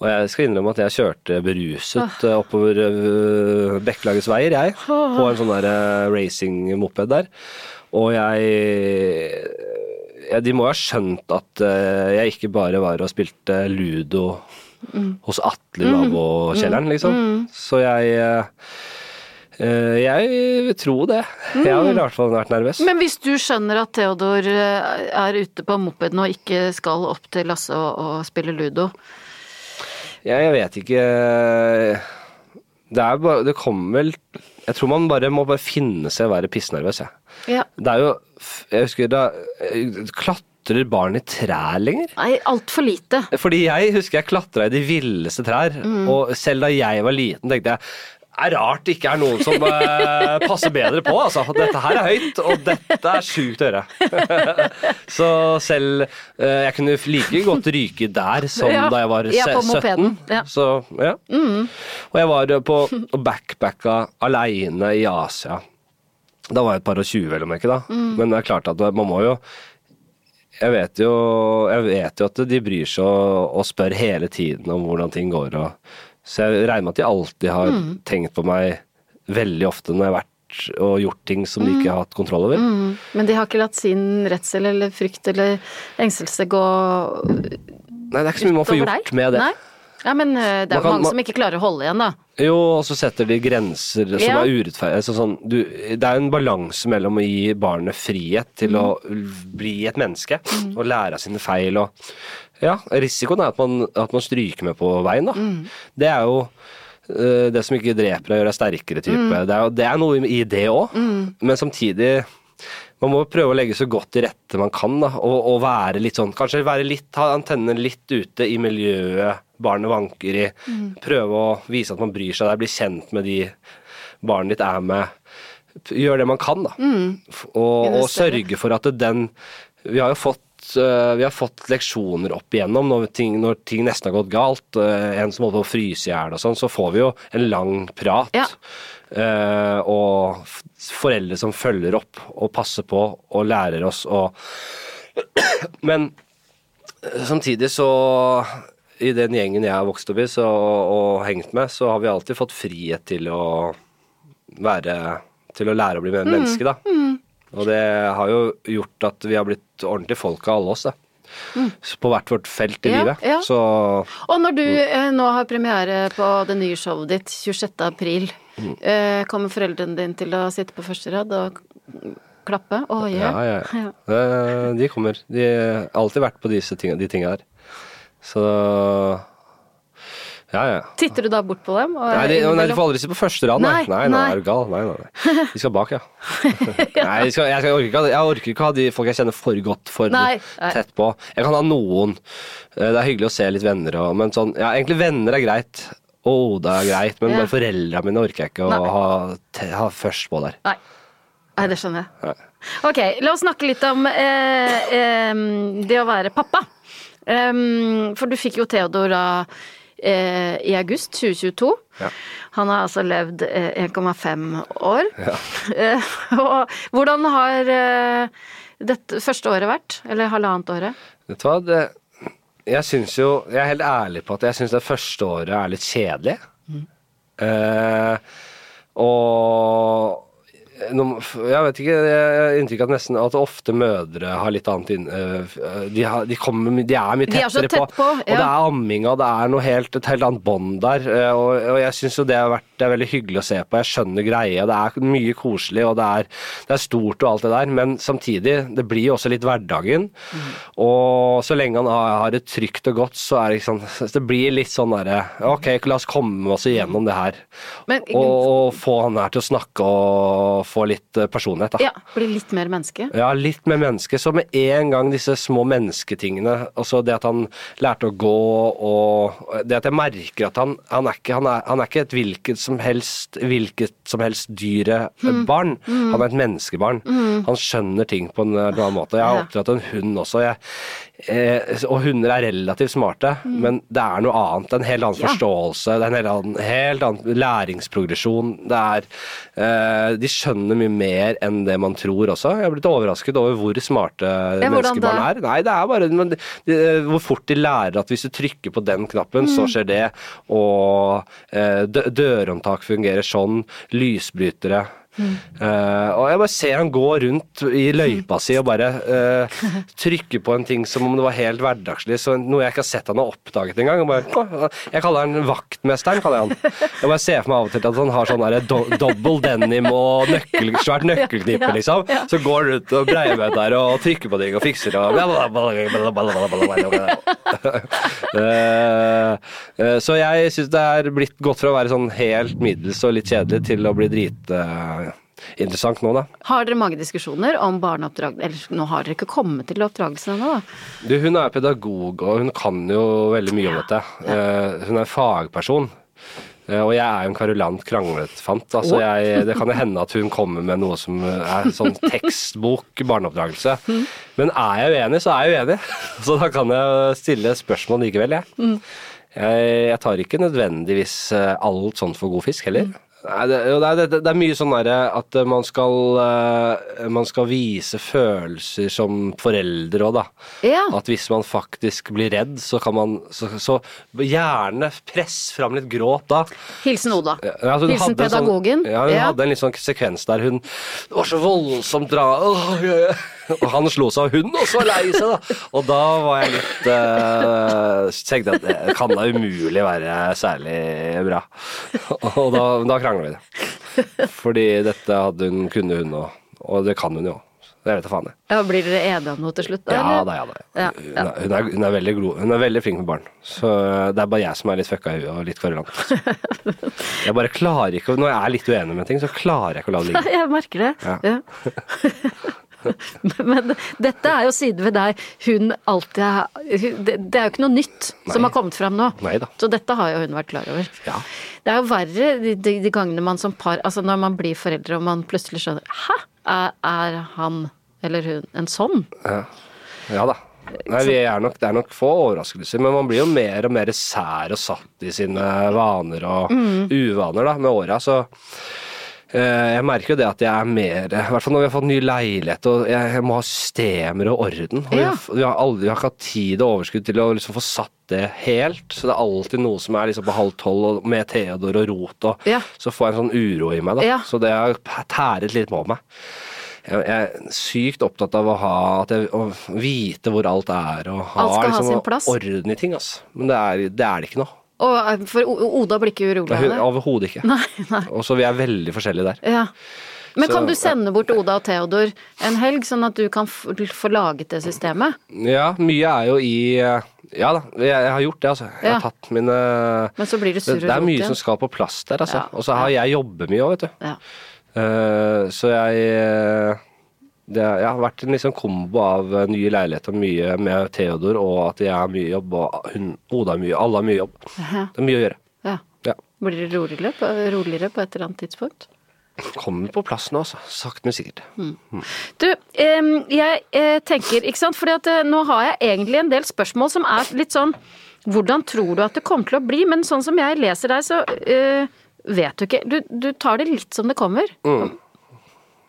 og jeg skal innrømme at jeg kjørte beruset ah. oppover uh, Bekkelagets veier, jeg. På en sånn der eh, racing-moped der. Og jeg ja, De må jo ha skjønt at jeg ikke bare var og spilte ludo hos Atle i nabokjelleren, liksom. Så jeg eh, eh, Jeg vil tro det. Jeg har i hvert fall vært nervøs. Men hvis du skjønner at Theodor eh, er ute på mopeden og ikke skal opp til Lasse og, og spille ludo Jeg, jeg vet ikke Det er bare Det kommer vel Jeg tror man bare må bare finne seg å være pissnervøs, jeg. Ja. Det er jo Jeg husker da Klatrer barn i trær lenger? Nei, altfor lite. Fordi jeg husker jeg klatra i de villeste trær, og selv da jeg var liten, tenkte jeg det er rart det ikke er noen som eh, passer bedre på, altså. Dette her er høyt, og dette er sjukt å gjøre. Så selv eh, Jeg kunne like godt ryke der som Ja, da jeg var ja, 17. ja. Så, ja. Og jeg var på og backpacka aleine i Asia. Da var jeg et par og tjue, vel å merke, da. Men det er klart at man må jo jeg vet, jo, jeg vet jo at de bryr seg og, og spør hele tiden om hvordan ting går. Og, så jeg regner med at de alltid har tenkt på meg veldig ofte når jeg har vært og gjort ting som de ikke har hatt kontroll over. Men de har ikke latt sin redsel eller frykt eller engstelse gå Nei, det er ikke så mye man får gjort deg. med det. Nei? Ja, men eh, det er jo mange man- som ikke klarer å holde igjen, da. Jo, og så setter de grenser som Ja. er urettferdige. Så sånn, du, det er en balanse mellom å gi barnet frihet til å bli et menneske og lære av sine feil. Og, ja, risikoen er at man, at man stryker med på veien. Da. Det er jo eh, det som ikke dreper deg, gjør deg sterkere type. Det, er, det er noe i det òg, men samtidig man må prøve å legge så godt til rette man kan, da, og, og være litt sånn Kanskje være litt, ha antennene litt ute i miljøet barnet vanker i. Prøve å vise at man bryr seg der, bli kjent med de barnet ditt er med. gjøre det man kan, da. Mm. Og, og sørge for at den Vi har jo fått eh, vi har fått leksjoner opp igjennom når ting, når ting nesten har gått galt. eh, En som holder på å fryse i hjel og sånn, så får vi jo en lang prat. Ja. Eh, og foreldre som følger opp og passer på og lærer oss å Men samtidig så I den gjengen jeg har vokst opp i så, og hengt med, så har vi alltid fått frihet til å være Til å lære å bli Mm. mer menneske, da. Og det har jo gjort at vi har blitt ordentlige folk av alle oss, da. Mm. På hvert vårt felt i Mm. Ja, livet. ja. Så Og når du eh, nå har premiere på det nye showet ditt 26. april, Mm. eh, kommer foreldrene dine til å sitte på første rad og klappe? Oh, ja. ja, ja. ja. Eh, De kommer. De har alltid vært på disse ting, de tinga der. Så Ja, ja. Titter du da bort på dem? Nei, de, nei, de får aldri sitte på første rad, nei. Nei, Nei, er du gal? Nei, nei, nei. De skal bak, ja. Nei, jeg, skal, jeg, orker ikke, jeg orker ikke ha de folk jeg kjenner for godt for tett på. Jeg kan ha noen. Eh, Det er hyggelig å se litt venner og Men sånn Ja, egentlig venner er greit. Å, det er greit, men Ja. foreldra mine orker jeg ikke å ha, ha først på der. Nei. Nei, det skjønner jeg. Ok, la oss snakke litt om eh, eh, det å være pappa. Em, for du fikk jo Theodor eh, i august 2022. Ja. Han har altså levd eh, 1,5 år. Ja. og hvordan har eh, dette første året vært? Eller halvannet året? Vet du hva, det Jeg syns jo Jeg er helt ærlig på at jeg syns det første året er litt kjedelig. Eh, og jeg vet ikke, jeg har inntrykk av at nesten at ofte mødre har litt annet inn, eh, de, har, de, kommer, de er mye De er tettere tett på, Og ja. det er amminga, det er noe helt, et helt annet bånd der. eh, Og, og jeg syns jo det har vært det er veldig hyggelig å se på. Jeg skjønner greia. Det er mye koselig, og det er, det er stort og alt det der. Men samtidig, det blir jo også litt hverdagen. Mm. Og så lenge han har, har det trygt og godt, så er det liksom Det blir litt sånn derre Ok, la oss komme oss igjennom det her. Men, Og, og få han her til å snakke og få litt eh, personlighet, da. ja, bli litt mer menneske. Ja, litt mer menneske. Så med en gang disse små mennesketingene, altså det at han lærte å gå og Det at jeg merker at han, han, er, ikke, han, er, han er ikke et hvilket som helst hvilket som helst dyre mm. barn. Han er et menneskebarn. Han skjønner ting på en eller annen måte. Jeg har oppdratt en hund også, jeg, eh, og hunder er relativt smarte, men det er noe annet. En helt annen. Ja. forståelse, det er en helt annen, helt annen læringsprogresjon. Det er eh, De skjønner mye mer enn det man tror også. Jeg har blitt overrasket over hvor smarte ja, menneskebarn er. Nei, det er bare men, de, hvor fort de lærer at hvis du trykker på den knappen, så skjer det. Og eh, dørhåndtak fungerer sånn. Lysbrytere. Eh, og jeg bare ser han gå rundt i løypa si og bare uh, trykke på en ting som om det var helt hverdagslig, så noe jeg ikke har sett han har oppdaget engang. Jeg, bare, Jeg kaller han vaktmesteren, kaller jeg han. Jeg bare ser for meg av og til at han har sånn do double denim og nøkkel, svært nøkkelknippe, liksom. Så går han ut og breier med der og trykker på ting og fikser og uh, Så jeg syns det er blitt gått fra å være sånn helt middels og litt kjedelig til å bli dritinteressant nå, da. Har dere mange diskusjoner om barneoppdragelse? Eller nå har dere ikke kommet til oppdragelsen ennå, da? Du, hun er pedagog, og hun kan jo veldig mye om dette. Eh, hun er fagperson. Eh, og jeg er jo en karulant krangletfant. Altså jeg, det kan jo hende at hun kommer med noe som er sånn tekstbok barneoppdragelse. Men er jeg uenig, så er jeg uenig. Så da kan jeg stille spørsmål likevel, jeg. Jeg, jeg tar ikke nødvendigvis eh, alt sånt for god fisk heller. Nei, det, jo, det, det, det er mye sånn derre at man skal, eh, man skal vise følelser som forelder òg, da. Ja. At hvis man faktisk blir redd, så kan man Så, så gjerne press fram litt gråt da. Hilsen Oda. Ja, altså, Hilsen pedagogen. Sånn, ja, hun Ja. hadde en litt sånn sekvens der hun Det var så voldsomt dra... Ja, ja. Og han slo seg av hunden, og så lei seg, da. Og da var jeg litt uh, Tenkte at det kan da umulig være særlig bra. Og da, da krangla vi det. Fordi dette hadde hun, kunne hun òg. Og det kan hun jo. Det vet jeg faen jeg. Ja, blir dere enige om noe til slutt? da, Ja da, ja da. Ja, Hun, er, hun, er, hun, er veldig glo, hun er veldig flink med barn. Så eh, det er bare jeg som er litt fucka i huet og litt kverulant. Jeg bare klarer ikke Når jeg er litt uenig med ting, så klarer jeg ikke å la det ligge. Jeg merker det. Ja. Ja. Men dette er jo sider ved deg hun alltid har Det er jo ikke noe nytt som har kommet fram nå. Neida. Så dette har jo hun vært klar over. Ja. Det er jo verre de, de, de gangene man som par Altså når man blir foreldre og man plutselig skjønner Hæ, er, er han eller hun en sånn? Ja da. Nei, er nok, det er nok få overraskelser, men man blir jo mer og mer sær og satt i sine vaner og Mm. uvaner da, med åra. Så jeg merker jo det at jeg er mer I hvert fall når vi har fått ny leilighet og jeg, må ha systemer og orden. Og Ja. vi, har aldri, vi har ikke hatt tid og overskudd til å liksom få satt det helt. Så det er alltid noe som er liksom på halv tolv med Theodor og rot, og Ja. så får jeg en sånn uro i meg. da. Ja. Så det har tæret litt på meg. Jeg jeg er sykt opptatt av å ha at jeg, å vite hvor alt er, og ha liksom, orden i ting. Altså. Men det er, det er det ikke nå. Og eh, for Oda blir ikke urolig av det? Overhodet ikke. Nei, nei. Og så vi er veldig forskjellige der. Ja. Men Så- kan du sende bort Oda og Theodor en helg, sånn at du kan få laget det systemet? Ja, mye er jo i eh, Ja da, jeg, har gjort det, altså. Jeg Ja. har tatt mine Men så blir det surr og det er mye som skal på plass der, altså. Ja. Og så har jeg jobbet mye òg, vet du. Ja. Uh, så jeg det, Jeg har vært en liksom kombo av eh, nye leiligheter mye med Theodor, og at jeg har mye jobb, og hun, Oda har mye, alle har mye jobb. Det er mye å gjøre. ja. Ja. Blir det roligere på, roligere på et eller annet tidspunkt? Kommer på plass nå, altså. Sakte, men sikkert. Du, em, jeg eh, tenker, ikke sant, fordi at eh, nå har jeg egentlig en del spørsmål som er litt sånn Hvordan tror du at det kommer til å bli? Men sånn som jeg leser deg, så eh, vet du ikke. Du, du tar det litt som det kommer.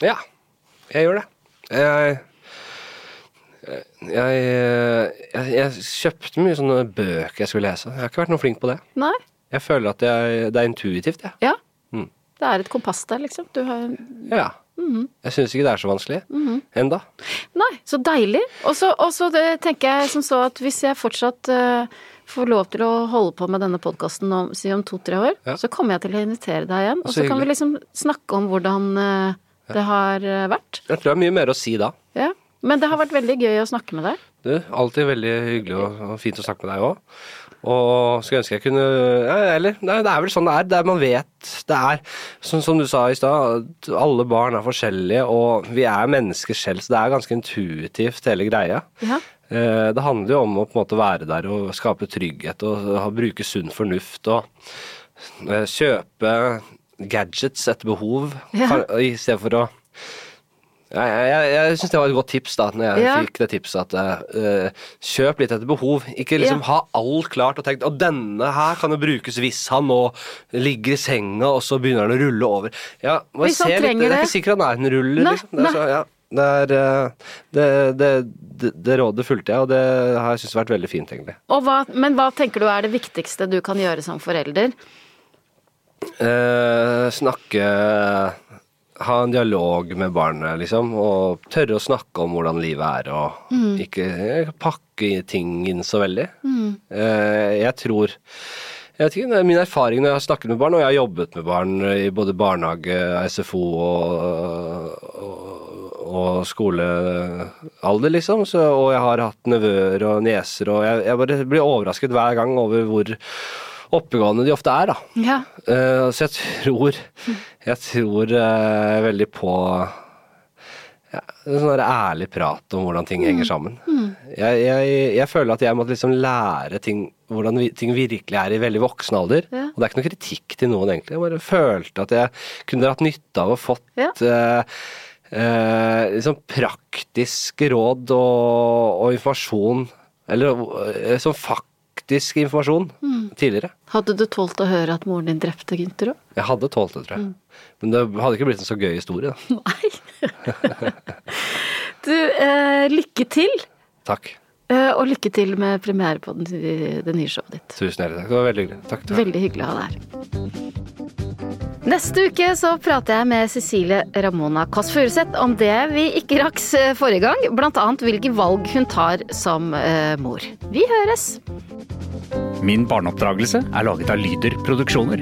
Ja, jeg gjør det. Jeg jeg, jeg, jeg kjøpte mye sånne bøker jeg skulle lese. Jeg har ikke vært noe flink på det. Nei? Jeg føler at jeg, det er intuitivt, jeg. Ja. Mm. Det er et kompass der, liksom. Du har Ja. Jeg syns ikke det er så vanskelig. Enda. Nei, så deilig. Og så tenker jeg som så at hvis jeg fortsatt uh, får lov til å holde på med denne podkasten om, si om to-tre år, Ja. så kommer jeg til å invitere deg igjen. Og Så så kan vi liksom snakke om hvordan eh, det har eh, vært. Jeg tror det er mye mer å si da. Ja. Men det har vært veldig gøy å snakke med deg. Du, alltid veldig hyggelig og, fint å snakke med deg òg. Og skulle ønske jeg kunne ja, Eller nei, det er vel sånn det er. Det er man vet det er. Som, som du sa i stad, alle barn er forskjellige, og vi er mennesker selv, så det er ganske intuitivt hele greia. Ja. Eh, Det handler jo om å på en måte være der og skape trygghet og bruke sunn fornuft og eh, kjøpe gadgets etter behov, Ja. kan- i stedet for å jeg, jeg, jeg syns det var et godt tips da når jeg Ja. fikk det tipset at uh, kjøp litt etter behov. Ikke liksom Ja. ha alt klart og tenkt Og denne her kan jo brukes hvis han nå ligger i senga og så begynner han å rulle over. Ja, Hvis han se litt, det. Det er ikke sikkert han er en ruller, Nei, liksom. Det er, så, ja, det, er eh, det, det, det, det rådet fulgte jeg, og det har jeg syntes vært veldig fint, egentlig. Hva, men hva tenker du er det viktigste du kan gjøre som forelder? Eh, snakke Ha en dialog med barnet, liksom. Og tørre å snakke om hvordan livet er, og Mm. ikke eh, pakke ting inn så veldig. Eh, jeg tror jeg vet ikke, det Min erfaring når jeg har snakket med barn, og jeg har jobbet med barn i både barnehage, SFO og, og, og skolealder, liksom. Så, og jeg har hatt nevøer og nieser, og jeg, jeg bare blir overrasket hver gang over hvor oppegående de ofte er, da. Ja. Uh, så jeg tror Jeg tror uh, veldig på ja, en sånn ærlig prat om hvordan ting henger sammen. Jeg, jeg, jeg føler at jeg måtte liksom lære ting hvordan vi, ting virkelig er i veldig voksen alder. Ja. Og det er ikke noe kritikk til noen, egentlig. Jeg bare følte at jeg kunne hatt nytte av å fått Ja. eh, liksom praktisk råd og, og informasjon, eller som sånn faktisk informasjon, tidligere. Hadde du tålt å høre at moren din drepte Gynter òg? Jeg hadde tålt det, tror jeg. Men det hadde ikke blitt en så gøy historie, da. Nei. du, eh, lykke til. Takk. Eh, og lykke til med premiere på den, det nye showet ditt. Tusen hjertelig takk. Det var veldig hyggelig. Takk. takk. Veldig hyggelig å ha deg her. Neste uke så prater jeg med Cecilie Ramona Kåss Furuseth om det vi ikke rakk eh, forrige gang, annet hvilke valg hun tar som uh, mor. Vi høres! Min barneoppdragelse er laget av Lyder Produksjoner.